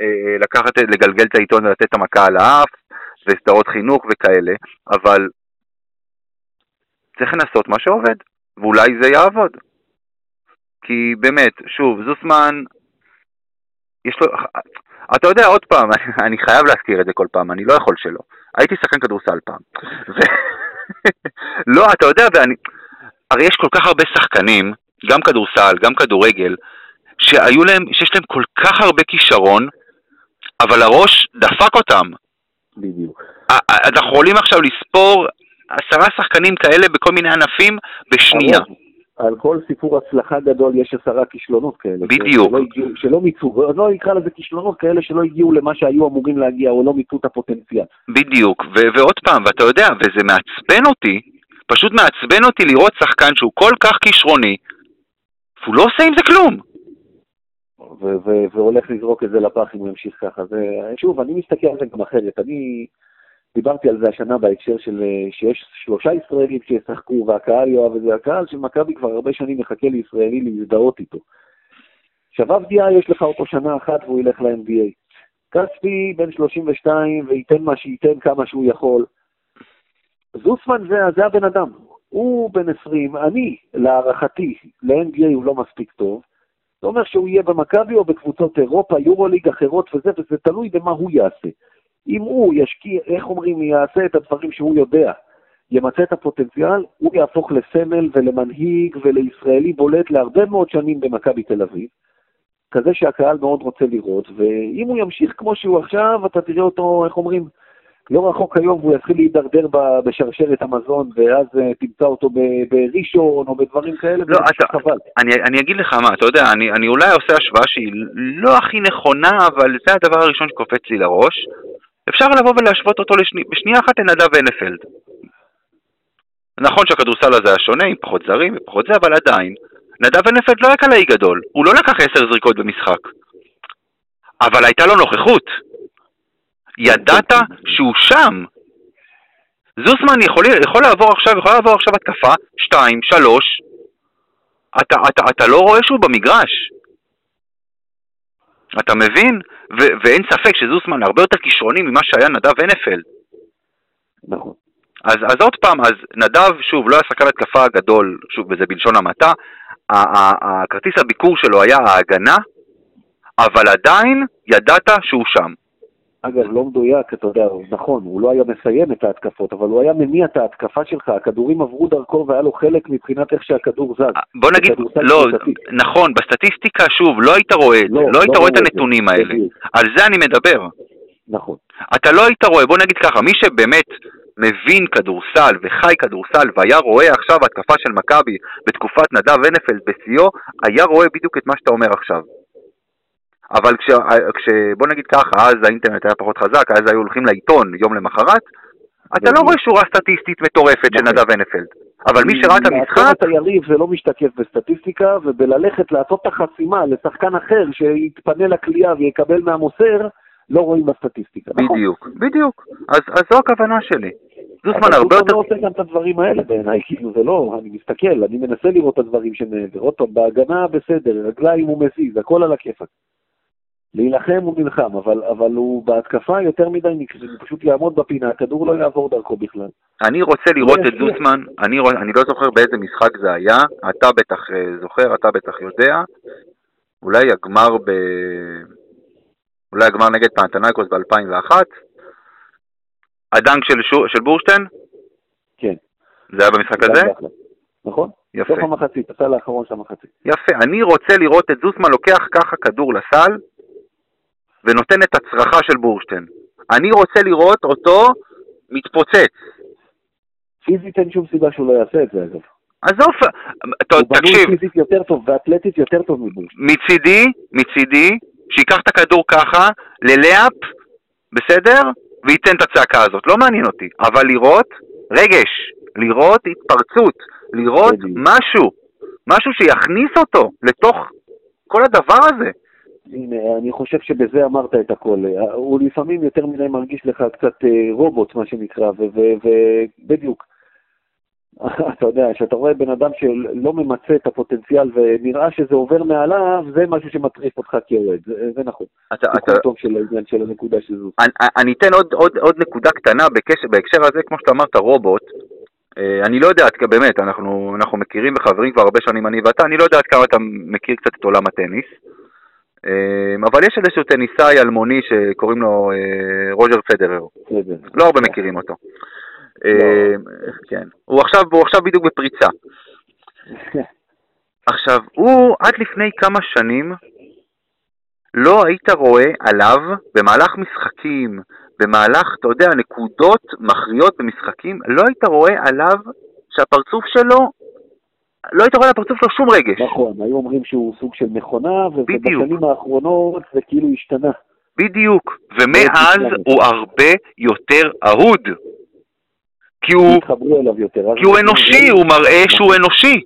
אה, לקחת, לגלגל את העיתון ולתת את המכה על האף, וסדרות חינוך וכאלה, אבל צריך לנסות מה שעובד, ואולי זה יעבוד. כי באמת, שוב, זוסמן, יש לו, אתה יודע, עוד פעם, אני חייב להזכיר את זה כל פעם, אני לא יכול שלא. הייתי שחקן כדורסל פעם. ו... לא, אתה יודע, ואני... הרי יש כל כך הרבה שחקנים, גם כדורסל, גם כדורגל, שהיו להם, שיש להם כל כך הרבה כישרון, אבל הראש דפק אותם. בדיוק. אנחנו יכולים עכשיו לספור עשרה שחקנים כאלה בכל מיני ענפים בשנייה. על כל סיפור הצלחה גדול יש עשרה כישלונות כאלה. בדיוק. שלא, הגיעו, שלא מיצו, לא נקרא לזה כישלונות כאלה שלא הגיעו למה שהיו אמורים להגיע, או לא מיצו את הפוטנציאל. בדיוק, ו- ועוד פעם, ואתה יודע, וזה מעצבן אותי, פשוט מעצבן אותי לראות שחקן שהוא כל כך כישרוני, והוא לא עושה עם זה כלום. ו- ו- והולך לזרוק את זה לפח אם הוא ימשיך ככה. זה, שוב, אני מסתכל על זה גם אחרת. אני דיברתי על זה השנה בהקשר של שיש שלושה ישראלים שישחקו והקהל יאהב את זה. הקהל של מכבי כבר הרבה שנים מחכה לישראלי להזדהות איתו. שבב דיעה יש לך אותו שנה אחת והוא ילך ל-NBA. כספי בן 32 וייתן מה שייתן כמה שהוא יכול. זוסמן זה, זה הבן אדם. הוא בן 20, אני, להערכתי, ל-NBA הוא לא מספיק טוב. זה אומר שהוא יהיה במכבי או בקבוצות אירופה, יורוליג אחרות וזה, וזה תלוי במה הוא יעשה. אם הוא ישקיע, איך אומרים, יעשה את הדברים שהוא יודע, ימצה את הפוטנציאל, הוא יהפוך לסמל ולמנהיג ולישראלי בולט להרבה מאוד שנים במכבי תל אביב, כזה שהקהל מאוד רוצה לראות, ואם הוא ימשיך כמו שהוא עכשיו, אתה תראה אותו, איך אומרים, לא רחוק היום והוא יתחיל להידרדר בשרשרת המזון, ואז uh, תמצא אותו בראשון או בדברים כאלה, לא, אתה, חבל. אני, אני אגיד לך מה, אתה יודע, אני, אני אולי עושה השוואה שהיא לא הכי נכונה, אבל זה הדבר הראשון שקופץ לי לראש. אפשר לבוא ולהשוות אותו לשני, בשנייה אחת לנדב הנפלד. נכון שהכדורסל הזה היה שונה, עם פחות זרים ופחות זה, אבל עדיין, נדב הנפלד לא היה קלעי גדול, הוא לא לקח עשר זריקות במשחק. אבל הייתה לו נוכחות. ידעת שהוא שם. זוסמן יכול, יכול לעבור עכשיו, יכול לעבור עכשיו התקפה, שתיים, שלוש, אתה, אתה, אתה לא רואה שהוא במגרש. אתה מבין? ו- ואין ספק שזוסמן הרבה יותר כישרוני ממה שהיה נדב הנפלד. נכון. אז, אז עוד פעם, אז נדב, שוב, לא היה שחקן התקפה הגדול, שוב, וזה בלשון המעטה, הכרטיס הביקור שלו היה ההגנה, אבל עדיין ידעת שהוא שם. אגב, לא מדויק, אתה יודע, נכון, הוא לא היה מסיים את ההתקפות, אבל הוא היה מניע את ההתקפה שלך, הכדורים עברו דרכו והיה לו חלק מבחינת איך שהכדור זז. בוא נגיד, לא, נכון, בסטטיסטיקה, שוב, לא היית רואה את לא, זה, לא היית לא רואה את הנתונים האלה. על זה אני מדבר. נכון. אתה לא היית רואה, בוא נגיד ככה, מי שבאמת מבין כדורסל וחי כדורסל והיה רואה עכשיו התקפה של מכבי בתקופת נדב הנפלד בשיאו, היה רואה בדיוק את מה שאתה אומר עכשיו. אבל כש, כש... בוא נגיד ככה, אז האינטרנט היה פחות חזק, אז היו הולכים לעיתון יום למחרת, אתה לא רואה שורה סטטיסטית מטורפת של נדב הנפלד. אבל מי שראה את המשחק... לעצור את היריב זה לא משתקף בסטטיסטיקה, ובללכת לעשות את החסימה לשחקן אחר שיתפנה לקליעה ויקבל מהמוסר, לא רואים בסטטיסטיקה. נכון? בדיוק, בדיוק. אז, אז זו הכוונה שלי. זוסמן הרבה יותר... אבל לא עושה גם את הדברים האלה בעיניי, כאילו זה לא, אני מסתכל, אני מנסה לראות את הדברים שמעבר. עוד פעם, בהגנה בסדר, רגליים הוא מזיז, הכל על הכיפאק. להילחם הוא נלחם, אבל, אבל הוא בהתקפה יותר מדי הוא פשוט יעמוד בפינה, הכדור לא יעבור דרכו בכלל. אני רוצה לראות את זוסמן, אני, אני לא זוכר באיזה משחק זה היה, אתה בטח אה, זוכר, אתה בטח יודע, אולי הגמר ב... אולי הגמר נגד פנתנייקוס ב-2001, הדנק של, שור, של בורשטיין? כן. זה היה במשחק הזה? נכון. יפה. סוף המחצית, הסל האחרון של המחצית. יפה, אני רוצה לראות את זוסמן לוקח ככה כדור לסל, ונותן את הצרחה של בורשטיין. אני רוצה לראות אותו מתפוצץ. פיזית אין שום סיבה שהוא לא יעשה את זה, אגב. עזוב, הוא בנוי פיזית יותר טוב ואתלטית יותר טוב מבורשטיין. מצידי, מצידי, שייקח את הכדור ככה, ללאפ, בסדר? וייתן את הצעקה הזאת. לא מעניין אותי. אבל לראות רגש, לראות התפרצות, לראות משהו, משהו שיכניס אותו לתוך כל הדבר הזה. הנה, אני חושב שבזה אמרת את הכל. הוא לפעמים יותר מדי מרגיש לך קצת אה, רובוט, מה שנקרא, ובדיוק. אתה יודע, כשאתה רואה בן אדם שלא ממצה את הפוטנציאל ונראה שזה עובר מעליו, זה משהו שמטריף אותך כאוהד, זה, זה נכון. אתה, אתה... טוב של העניין של הנקודה שזו. אני, אני אתן עוד, עוד, עוד נקודה קטנה בקשר, בהקשר הזה, כמו שאתה אמרת, רובוט. אה, אני לא יודע, באמת, אנחנו, אנחנו מכירים וחברים כבר הרבה שנים, אני ואתה, אני לא יודע עד כמה אתה מכיר קצת את עולם הטניס. אמ, אבל יש איזשהו טניסאי אלמוני שקוראים לו אה, רוג'ר פדרר. לא הרבה מכירים אותו. לא. אמ, כן. הוא עכשיו, הוא עכשיו בדיוק בפריצה. עכשיו, הוא עד לפני כמה שנים לא היית רואה עליו במהלך משחקים, במהלך, אתה יודע, נקודות מכריעות במשחקים, לא היית רואה עליו שהפרצוף שלו לא היית רואה לפרצוף שלו שום רגש. נכון, היו אומרים שהוא סוג של מכונה, ובשנים האחרונות זה כאילו השתנה. בדיוק, ומאז הוא הרבה יותר אהוד. כי הוא, כי הוא אנושי, הוא מראה שהוא אנושי.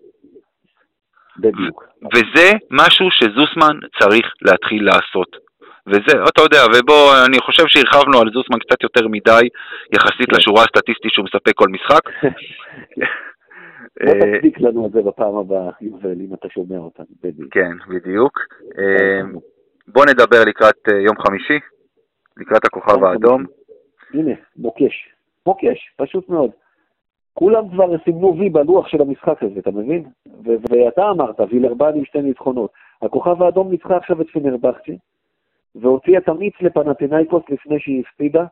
בדיוק. וזה משהו שזוסמן צריך להתחיל לעשות. וזה, אתה יודע, ובוא, אני חושב שהרחבנו על זוסמן קצת יותר מדי, יחסית כן. לשורה הסטטיסטית שהוא מספק כל משחק. בוא אה, תצדיק לנו את זה בפעם הבאה, יובל, אם אתה שומע אותנו, בדיוק. כן, בדיוק. אה, בוא נדבר לקראת אה, יום חמישי, לקראת הכוכב האדום. הנה, מוקש. מוקש, פשוט מאוד. כולם כבר סימנו וי בלוח של המשחק הזה, אתה מבין? ואתה אמרת, וילרבן עם שתי ניצחונות. הכוכב האדום ניצחה עכשיו את פנרבכצ'י, והוציאה תמיץ לפנתנאיקוס לפני שהיא הפסידה.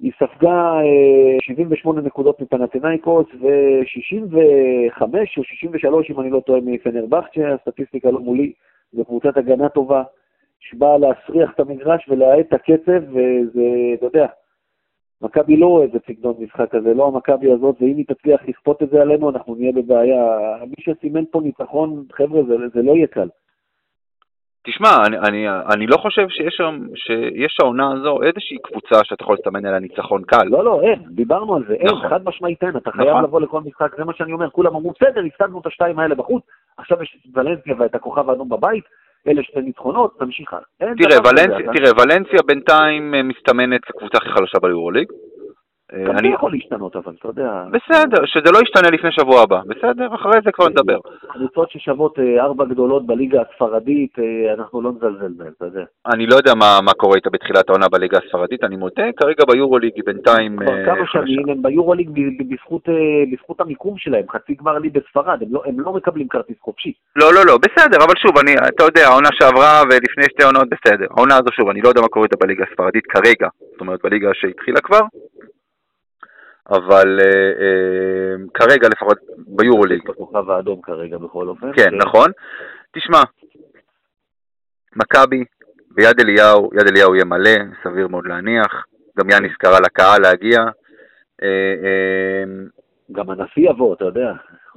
היא ספגה 78 אה, נקודות מפנתנאיקוס ו-65 או 63, אם אני לא טועה, מפנרבכצ'ה, הסטטיסטיקה לא מולי, זו קבוצת הגנה טובה, שבאה להסריח את המגרש ולהאט את הקצב, וזה, אתה יודע, מכבי לא אוהב את סגנון משחק הזה, לא המכבי הזאת, ואם היא תצליח לכפות את זה עלינו, אנחנו נהיה בבעיה. מי שסימן פה ניצחון, חבר'ה, זה, זה לא יהיה קל. תשמע, אני, אני, אני לא חושב שיש שם, שיש העונה הזו איזושהי קבוצה שאתה יכול לסמן עליה ניצחון קל. לא, לא, אין, דיברנו על זה, אין, נכון. חד משמעית אין, אתה נכון. חייב לבוא לכל משחק, זה מה שאני אומר, כולם אמרו, בסדר, הפסדנו את השתיים האלה בחוץ, עכשיו יש את ולנסיה ואת הכוכב האדום בבית, אלה שתי ניצחונות, תמשיך הלאה. תראה, ולנסיה, תראה, ולנסיה בינתיים אה, מסתמנת כקבוצה הכי חלשה ביורוליג. גם אני יכול להשתנות, אבל אתה יודע... בסדר, שזה לא ישתנה לפני שבוע הבא, בסדר? אחרי זה כבר נדבר. קבוצות ששוות אה, ארבע גדולות בליגה הספרדית, אה, אנחנו לא נזלזל בהן, אתה יודע. אני לא יודע מה, מה קורה איתה בתחילת העונה בליגה הספרדית, אני מודה, כרגע ביורוליג היא בינתיים... כבר אה, כמה שנים הם ביורוליג בזכות, בזכות המיקום שלהם, חצי גמר לי בספרד, הם לא, הם לא מקבלים כרטיס חופשי. לא, לא, לא, בסדר, אבל שוב, אני, אתה יודע, העונה שעברה ולפני שתי עונות, בסדר. העונה הזו, שוב, אני לא יודע מה קורה איתה בליגה הספרדית כרגע, זאת אומרת, בליגה שהתחילה כבר, אבל אה, אה, כרגע לפחות ביורוליג. בכוכב האדום כרגע בכל אופן. כן, נכון. תשמע, מכבי ביד אליהו, יד אליהו יהיה מלא, סביר מאוד להניח. גם יאניס קרא לקהל להגיע. אה, גם הנשיא יבוא, אתה יודע.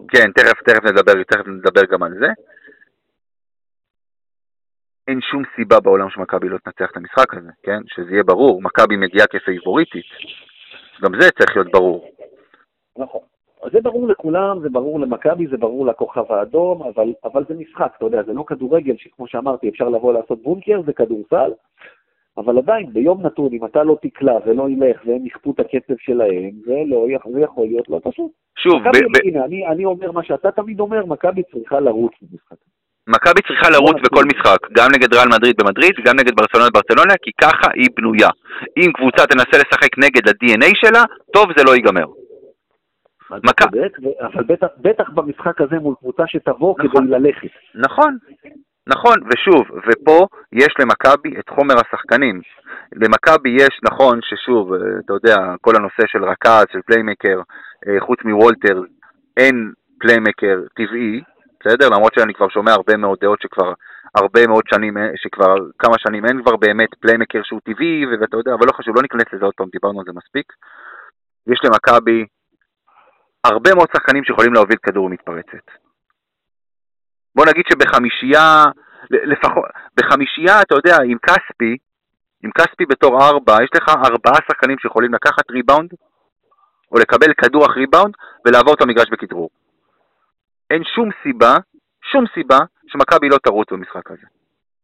כן, תכף, תכף נדבר, תכף נדבר גם על זה. אין שום סיבה בעולם שמכבי לא תנצח את המשחק הזה, כן? שזה יהיה ברור, מכבי מגיעה כפייבוריטית. גם זה צריך להיות ברור. נכון. זה ברור לכולם, זה ברור למכבי, זה ברור לכוכב האדום, אבל, אבל זה משחק, אתה יודע, זה לא כדורגל שכמו שאמרתי, אפשר לבוא לעשות בונקר, זה כדורסל, אבל עדיין, ביום נתון, אם אתה לא תקלע ולא ילך והם יכפו את הקצב שלהם, זה, לא, זה יכול להיות לא פשוט. שוב, מכבי, ב- הנה, אני, אני אומר מה שאתה תמיד אומר, מכבי צריכה לרוץ במשחק. מכבי צריכה לרוץ בכל משחק, גם נגד ריאל מדריד במדריד, גם נגד ברצלונה בברצלונה, כי ככה היא בנויה. אם קבוצה תנסה לשחק נגד ה-DNA שלה, טוב זה לא ייגמר. מק... אבל בטח, בטח במשחק הזה מול קבוצה שתבוא נכון, כדי ללכת. נכון, נכון, ושוב, ופה יש למכבי את חומר השחקנים. למכבי יש, נכון, ששוב, אתה יודע, כל הנושא של רכז, של playmaker, אה, חוץ מוולטר, אין playmaker טבעי, בסדר? למרות שאני כבר שומע הרבה מאוד דעות שכבר הרבה מאוד שנים, אה, שכבר כמה שנים אין כבר באמת playmaker שהוא טבעי, ואתה יודע, אבל לא חשוב, לא ניכנס לזה עוד פעם, דיברנו על זה מספיק. יש למכבי הרבה מאוד שחקנים שיכולים להוביל כדור מתפרצת. בוא נגיד שבחמישייה, לפחות, בחמישייה, אתה יודע, עם כספי, עם כספי בתור ארבע, יש לך ארבעה שחקנים שיכולים לקחת ריבאונד, או לקבל כדור אחרי ריבאונד, ולעבור את המגרש בכדרור. אין שום סיבה, שום סיבה, שמכבי לא תרוץ במשחק הזה.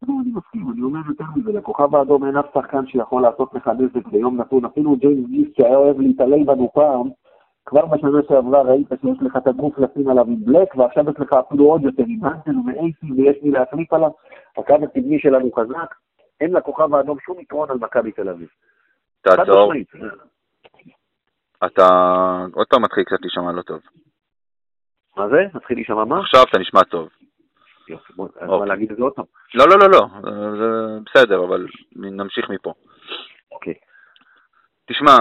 לא, אני מסכים, אני אומר יותר מזה, לכוכב האדום אין אף שחקן שיכול לעשות לך נזק ביום נתון, אפילו ג'יימס גיס שהיה אוהב להתעלל בנו פעם, כבר בשנה שעברה ראית שיש לך את הגוף לשים עליו עם בלק, ועכשיו יש לך אפילו עוד יותר עם הנטל ואייסי ויש לי להחליף עליו, הקו הקדמי שלנו חזק, אין לכוכב האדום שום יתרון על מכבי תל אביב. תעצור. אתה עוד פעם מתחיל קצת להישמע לא טוב. מה זה? מתחיל להישמע מה? עכשיו אתה נשמע טוב. יופי, בוא, אוקיי. אבל להגיד את זה עוד פעם. לא, לא, לא, לא, זה בסדר, אבל נמשיך מפה. אוקיי. תשמע,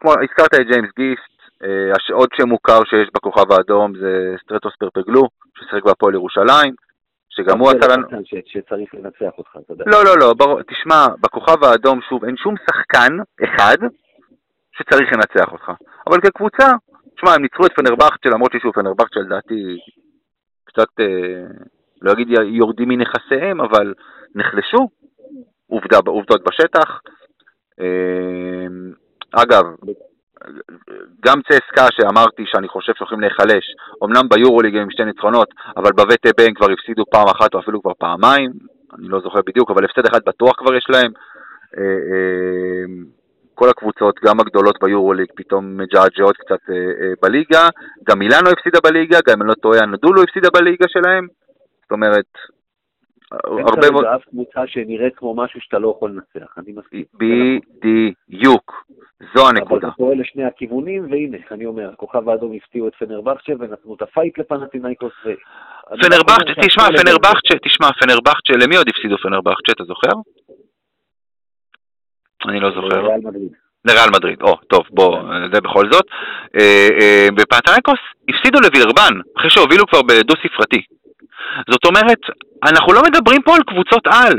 כמו, הזכרת את ג'יימס גיסט, אה, עוד שם מוכר שיש בכוכב האדום זה סטרטוס פרפגלו, ששיחק בהפועל ירושלים, שגם הוא עשה לנו... שצריך לנצח אותך, אתה יודע. לא, לא, לא, ברור, תשמע, בכוכב האדום, שוב, אין שום שחקן אחד שצריך לנצח אותך. אבל כקבוצה, תשמע, הם ניצחו את פנרבכצ'ה, למרות ששוב, פנרבכצ'ה לדעתי קצת, אה, לא אגיד יורדים מנכסיהם, אבל נחלשו, עובדה, עובדות בשטח. אה, אגב, גם צסקה שאמרתי שאני חושב שהולכים להיחלש, אמנם ביורוליג עם שתי ניצחונות, אבל בווטב הם כבר הפסידו פעם אחת או אפילו כבר פעמיים, אני לא זוכר בדיוק, אבל הפסד אחד בטוח כבר יש להם. אה, אה, כל הקבוצות, גם הגדולות ביורוליג, פתאום מג'עג'עות קצת אה, בליגה. גם מילאנו הפסידה בליגה, גם אם אני לא טועה, הנדולו הפסידה בליגה שלהם. זאת אומרת, הרבה מאוד... אין אף קבוצה שנראית כמו משהו שאתה לא יכול לנצח, אני מסכים. בדיוק, זו הנקודה. אבל זה פועל לשני הכיוונים, והנה, אני אומר, הכוכב האדום הפתיעו את פנרבכצ'ה ונתנו את הפייט לפנטינאיקוס. ו... פנרבכצ'ה, תשמע, פנרבכצ'ה, תשמע, פנרבכצ'ה, למי עוד הפסידו פנרבכצ'ה, אתה זוכר? אני לא זוכר. לריאל מדריד, או, טוב, בוא, זה בכל זאת. בפנטינאיקוס אה, הפסידו לווילרבן, אחרי שהובילו כבר בדו ספרתי. זאת אומרת, אנחנו לא מדברים פה על קבוצות על.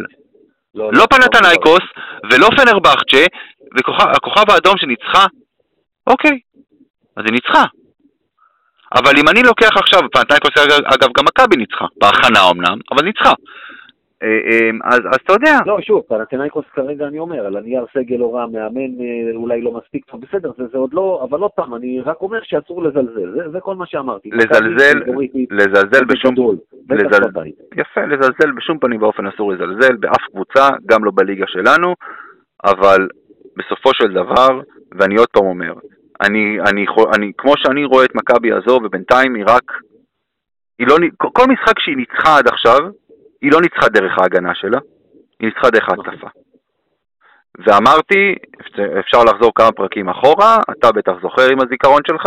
לא, לא, לא פנתנייקוס ולא פנרבכצ'ה, והכוכב האדום שניצחה, אוקיי, אז היא ניצחה. אבל אם אני לוקח עכשיו, פנתנייקוס אגב גם מכבי ניצחה, בהכנה אמנם, אבל ניצחה. אה, אמ, אז, אז אתה יודע. לא, שוב, פנתנייקוס כרגע אני אומר, על הנייר סגל לא רע, מאמן אה, אולי לא מספיק טוב, בסדר, זה, זה עוד לא, אבל עוד פעם, אני רק אומר שאסור לזלזל, זה, זה כל מה שאמרתי. לזלזל, לזלזל בשום... גדול, לזל... יפה, לזלזל בשום פנים ואופן אסור לזלזל, באף קבוצה, גם לא בליגה שלנו, אבל בסופו של דבר, ואני עוד פעם אומר, אני, אני, אני, כמו שאני רואה את מכבי הזו, ובינתיים היא רק, היא לא, כל משחק שהיא ניצחה עד עכשיו, היא לא ניצחה דרך ההגנה שלה, היא ניצחה דרך ההתקפה. ואמרתי, אפשר לחזור כמה פרקים אחורה, אתה בטח זוכר עם הזיכרון שלך,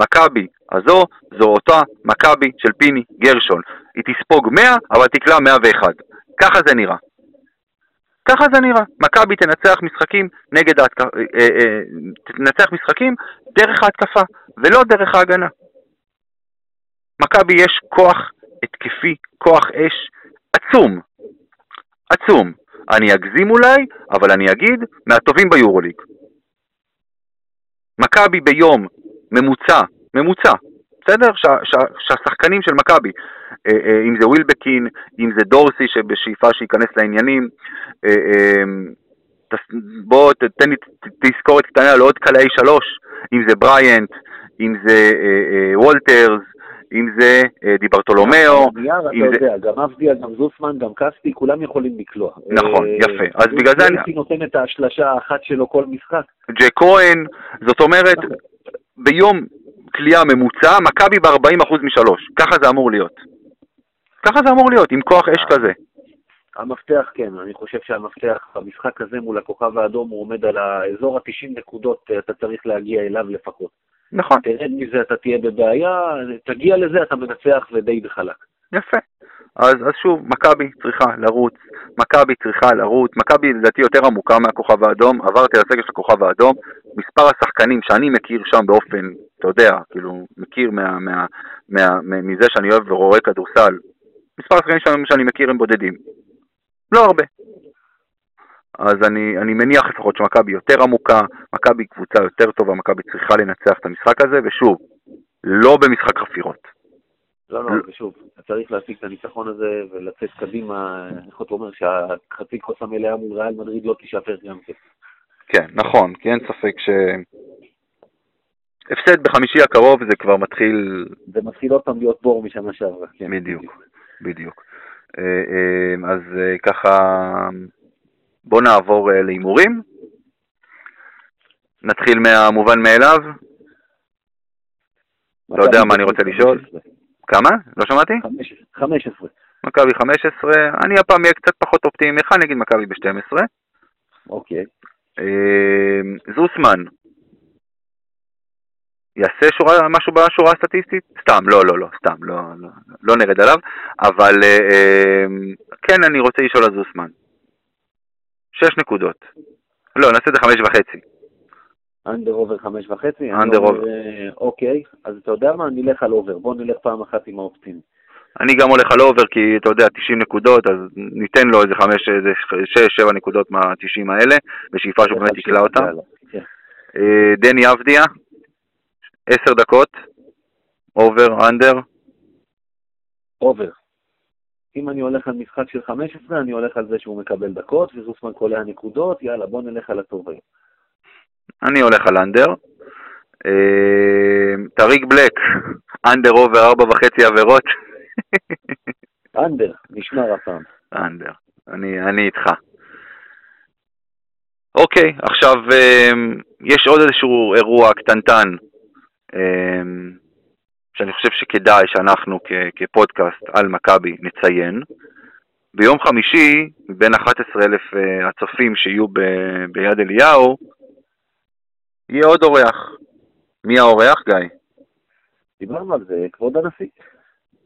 מכבי הזו זו אותה מכבי של פיני גרשון. היא תספוג 100, אבל תקלע 101. ככה זה נראה. ככה זה נראה. מכבי תנצח משחקים נגד ההתקפה, אה, אה, אה, תנצח משחקים דרך ההתקפה, ולא דרך ההגנה. מכבי יש כוח התקפי, כוח אש, עצום. עצום. אני אגזים אולי, אבל אני אגיד, מהטובים ביורוליג. מכבי ביום ממוצע, ממוצע, בסדר? שהשחקנים של מכבי, אה, אה, אם זה ווילבקין, אם זה דורסי שבשאיפה שייכנס לעניינים, אה, בוא תתן לי תזכורת קטנה לעוד קלעי שלוש, אם זה בריאנט, אם זה וולטרס, אם זה אה, דיברטולומיאו. אם זה... גם אבדיה, גם זוסמן, גם קסטי, כולם יכולים לקלוע. נכון, אה, יפה. אז בגלל זה אני... נותן את ההשלשה האחת שלו כל משחק. ג'ק כהן, זאת אומרת, נכון. ביום קליעה ממוצע, מכבי ב-40% משלוש. ככה זה אמור להיות. ככה זה אמור להיות, עם כוח אש כזה. המפתח, כן, אני חושב שהמפתח במשחק הזה מול הכוכב האדום הוא עומד על האזור ה-90 נקודות, אתה צריך להגיע אליו לפחות. נכון. תרד מזה, אתה תהיה בבעיה, תגיע לזה, אתה מנצח ודי בחלק. יפה. אז, אז שוב, מכבי צריכה לרוץ, מכבי צריכה לרוץ, מכבי לדעתי יותר עמוקה מהכוכב האדום, עברתי על הסגל של הכוכב האדום, מספר השחקנים שאני מכיר שם באופן, אתה יודע, כאילו, מכיר מה, מה, מה, מה, מזה שאני אוהב ורואה כדורסל, מספר השחקנים שאני, שאני מכיר הם בודדים. לא הרבה. אז אני, אני מניח לפחות שמכבי יותר עמוקה, מכבי קבוצה יותר טובה, מכבי צריכה לנצח את המשחק הזה, ושוב, לא במשחק חפירות. לא, לא, ושוב, צריך להשיג את הניצחון הזה ולצאת קדימה, איך אתה אומר, שהחצי כוס המלאה מול ריאל מדריד לא תישפר גם כן. כן, נכון, כי אין ספק ש... הפסד בחמישי הקרוב זה כבר מתחיל... זה מתחיל עוד פעם להיות בור משנה שעברה. כן, בדיוק, בדיוק. אה, אה, אז אה, ככה... בואו נעבור uh, להימורים. נתחיל מהמובן מאליו. לא יודע מה אני רוצה לשאול. כמה? לא שמעתי? 15. מכבי 15, אני הפעם אהיה קצת פחות אופטימי ממך, אני אגיד מכבי ב-12. אוקיי. Uh, זוסמן, יעשה שורה, משהו בשורה הסטטיסטית? סתם, לא, לא, לא, סתם, לא, לא, לא נרד עליו, אבל uh, uh, כן, אני רוצה לשאול על זוסמן. שש נקודות. לא, נעשה את זה חמש וחצי. under over חמש וחצי? under over. אוקיי, אז אתה יודע מה? נלך על over. בוא נלך פעם אחת עם האופטימי. אני גם הולך על over כי אתה יודע, 90 נקודות, אז ניתן לו איזה 5, איזה 6-7 נקודות מה-90 האלה, בשאיפה שהוא באמת יקלע אותם. אה, דני אבדיה, עשר דקות, over, under, over. אם אני הולך על משחק של 15, אני הולך על זה שהוא מקבל דקות, וזוסמן קולע נקודות, יאללה, בוא נלך על הטוב היום. אני הולך על under. אה, טריק בלק, under over ארבע וחצי עבירות. under, נשמר הפעם. under, אני, אני איתך. אוקיי, עכשיו אה, יש עוד איזשהו אירוע קטנטן אה, שאני חושב שכדאי שאנחנו כ- כפודקאסט על מכבי נציין. ביום חמישי, מבין 11,000 אה, הצופים שיהיו ב- ביד אליהו, יהיה עוד אורח. מי האורח, גיא? דיברנו על זה, כבוד הנשיא.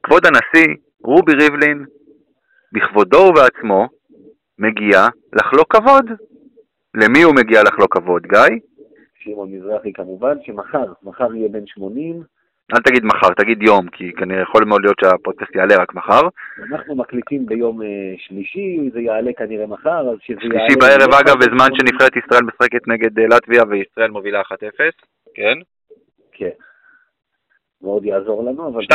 כבוד הנשיא, רובי ריבלין, בכבודו ובעצמו, מגיע לחלוק כבוד. למי הוא מגיע לחלוק כבוד, גיא? שמעון מזרחי כמובן, שמחר, מחר יהיה בן 80. אל תגיד מחר, תגיד יום, כי כנראה יכול מאוד להיות שהפודקאסט יעלה רק מחר. אנחנו מקליטים ביום אה, שלישי, זה יעלה כנראה מחר, אז שזה יעלה... שלישי בערב, אגב, בזמן 80. שנבחרת ישראל משחקת נגד אה, לטביה וישראל מובילה 1-0. כן? כן. מאוד יעזור לנו, אבל... 2-0,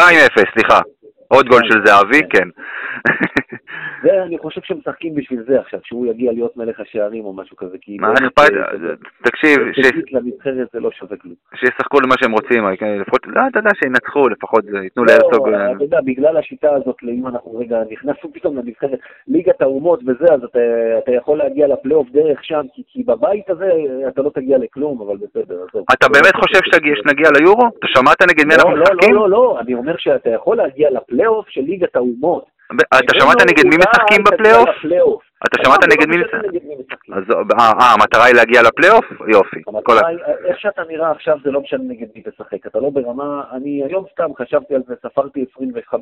סליחה. עוד גול של זהבי, כן. זה, אני חושב שמשחקים בשביל זה עכשיו, שהוא יגיע להיות מלך השערים או משהו כזה, כי... מה אכפת? אה, תקשיב, ש- לנבחרת זה לא שווה כלום. שישחקו למה שהם רוצים, אה, כן, לפחות, לא, אתה יודע, שינצחו, לפחות ייתנו לא, להרצוג... אה, אתה יודע, בגלל השיטה הזאת, אם אנחנו רגע נכנסנו פתאום לנבחרת ליגת האומות וזה, אז אתה, יכול להגיע לפלייאוף דרך שם, כי, בבית הזה אתה לא תגיע לכלום, אבל בסדר, עזוב. אתה באמת חושב שנגיע ליורו? אתה שמעת נגד מי אנחנו לא, לא, משחקים? לא, לא, לא, אני אומר שאתה יכול להגיע לפלייאוף של ליגת האומות. אתה שמעת נגד מי משחקים בפלייאוף? אתה שמעת לא, נגד מי משחקים? אה, אה, המטרה היא להגיע לפלייאוף? יופי. כל ה- המטרה היא, איך שאתה נראה עכשיו זה לא משנה נגד מי תשחק, אתה לא ברמה, אני היום סתם חשבתי על זה, ספרתי 25-6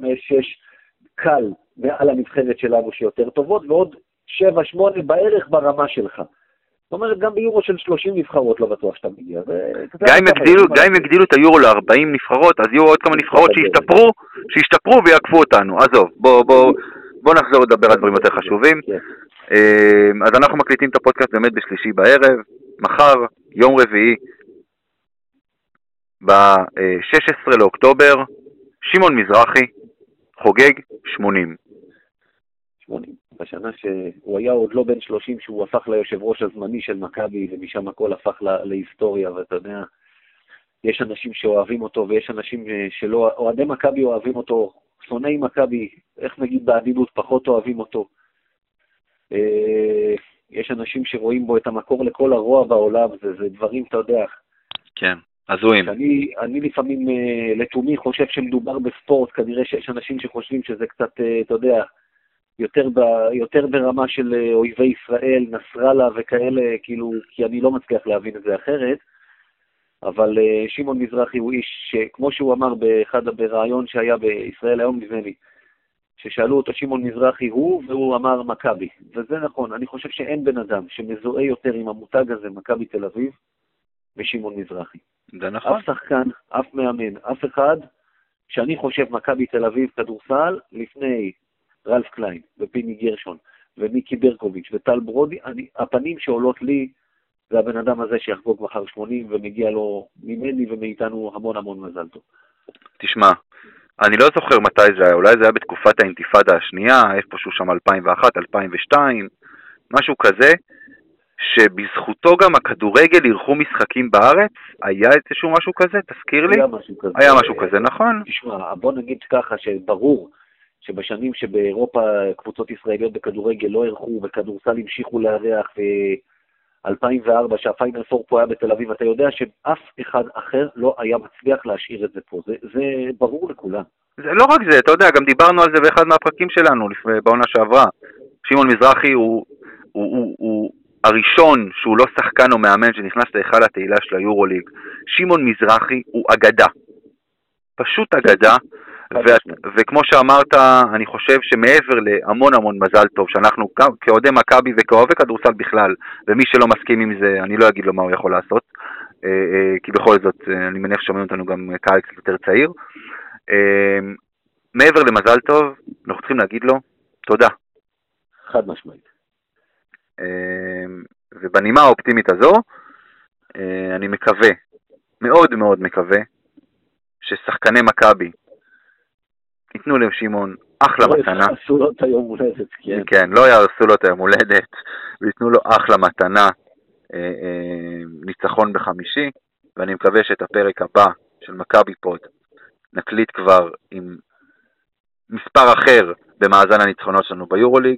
קל מעל הנבחרת שלנו שיותר טובות, ועוד 7-8 בערך ברמה שלך. זאת אומרת, גם ביורו של 30 נבחרות לא בטוח שאתה מגיע. גם אם יגדילו, את היורו ל-40 נבחרות, אז יהיו עוד כמה נבחרות שישתפרו, שישתפרו ויעקפו אותנו. עזוב, בוא, בוא, בוא נחזור לדבר על דברים יותר חשובים. כן. אה, אז אנחנו מקליטים את הפודקאסט באמת בשלישי בערב, מחר, יום רביעי, ב-16 לאוקטובר, שמעון מזרחי חוגג 80. 80. בשנה שהוא היה עוד לא בן 30, שהוא הפך ליושב ראש הזמני של מכבי, ומשם הכל הפך לה- להיסטוריה, ואתה יודע, יש אנשים שאוהבים אותו, ויש אנשים אה, שלא, אוהדי מכבי אוהבים אותו, שונאי מכבי, איך נגיד בעדינות, פחות אוהבים אותו. אה, יש אנשים שרואים בו את המקור לכל הרוע בעולם, זה, זה דברים, אתה יודע, כן, הזויים. שאני אני לפעמים אה, לתומי חושב שמדובר בספורט, כנראה שיש אנשים שחושבים שזה קצת, אתה יודע, יותר, ב, יותר ברמה של אה, אויבי ישראל, נסראללה וכאלה, כאילו, כי אני לא מצליח להבין את זה אחרת. אבל אה, שמעון מזרחי הוא איש שכמו שהוא אמר באחד, בריאיון שהיה בישראל היום, נדמה לי, ששאלו אותו שמעון מזרחי הוא, והוא אמר מכבי. וזה נכון, אני חושב שאין בן אדם שמזוהה יותר עם המותג הזה, מכבי תל אביב, משמעון מזרחי. זה נכון. אף שחקן, אף מאמן, אף אחד, שאני חושב מכבי תל אביב כדורסל, לפני רלף קליין ופיני גרשון ומיקי ברקוביץ' וטל ברודי, אני, הפנים שעולות לי זה הבן אדם הזה שיחגוג מחר 80 ומגיע לו ממני ומאיתנו המון המון מזל טוב. תשמע, אני לא זוכר מתי זה היה, אולי זה היה בתקופת האינתיפאדה השנייה, איפשהו שם 2001, 2002, משהו כזה, שבזכותו גם הכדורגל אירחו משחקים בארץ? היה איזשהו משהו כזה? תזכיר לי. היה משהו כזה. היה משהו כזה, נכון? תשמע, בוא נגיד ככה, שברור שבשנים שבאירופה קבוצות ישראליות בכדורגל לא אירחו וכדורסל המשיכו לארח, ו-2004 שהפיינל פור פה היה בתל אביב, אתה יודע שאף אחד אחר לא היה מצליח להשאיר את זה פה. זה, זה ברור לכולם. זה לא רק זה, אתה יודע, גם דיברנו על זה באחד מהפרקים שלנו לפני, בעונה שעברה. שמעון מזרחי הוא, הוא, הוא, הוא הראשון שהוא לא שחקן או מאמן שנכנס להיכל התהילה של היורוליג. שמעון מזרחי הוא אגדה. פשוט אגדה. וכמו שאמרת, אני חושב שמעבר להמון המון מזל טוב, שאנחנו כאוהדי מכבי וכאוהבי כדורסל בכלל, ומי שלא מסכים עם זה, אני לא אגיד לו מה הוא יכול לעשות, אה, אה, כי בכל זאת, אה, אני מניח ששומעים אותנו גם קהל קצת יותר צעיר. מעבר למזל טוב, אנחנו צריכים להגיד לו תודה. חד משמעית. ובנימה האופטימית הזו, אני מקווה, מאוד מאוד מקווה, ששחקני מכבי ייתנו לשמעון אחלה לא מתנה. יעשו לו את היום הולדת, כן. כן, לא יהרסו לו את היום הולדת, וייתנו לו אחלה מתנה, אה, אה, ניצחון בחמישי, ואני מקווה שאת הפרק הבא של מכבי פוד נקליט כבר עם מספר אחר במאזן הניצחונות שלנו ביורוליג,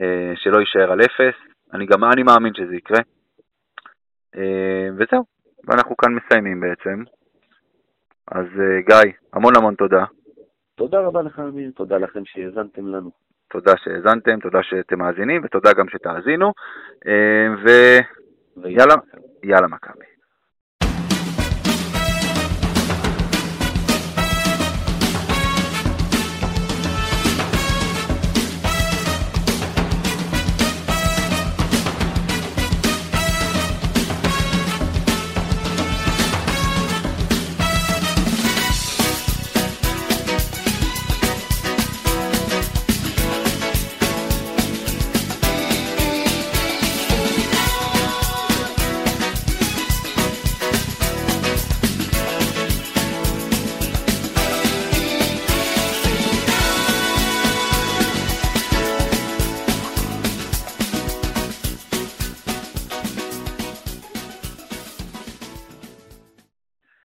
אה, שלא יישאר על אפס, אני גם אני מאמין שזה יקרה. אה, וזהו, ואנחנו כאן מסיימים בעצם. אז אה, גיא, המון המון תודה. תודה רבה לך, אמיר, תודה לכם שהאזנתם לנו. תודה שהאזנתם, תודה שאתם מאזינים, ותודה גם שתאזינו, אה, ויאללה, יאללה מכבי.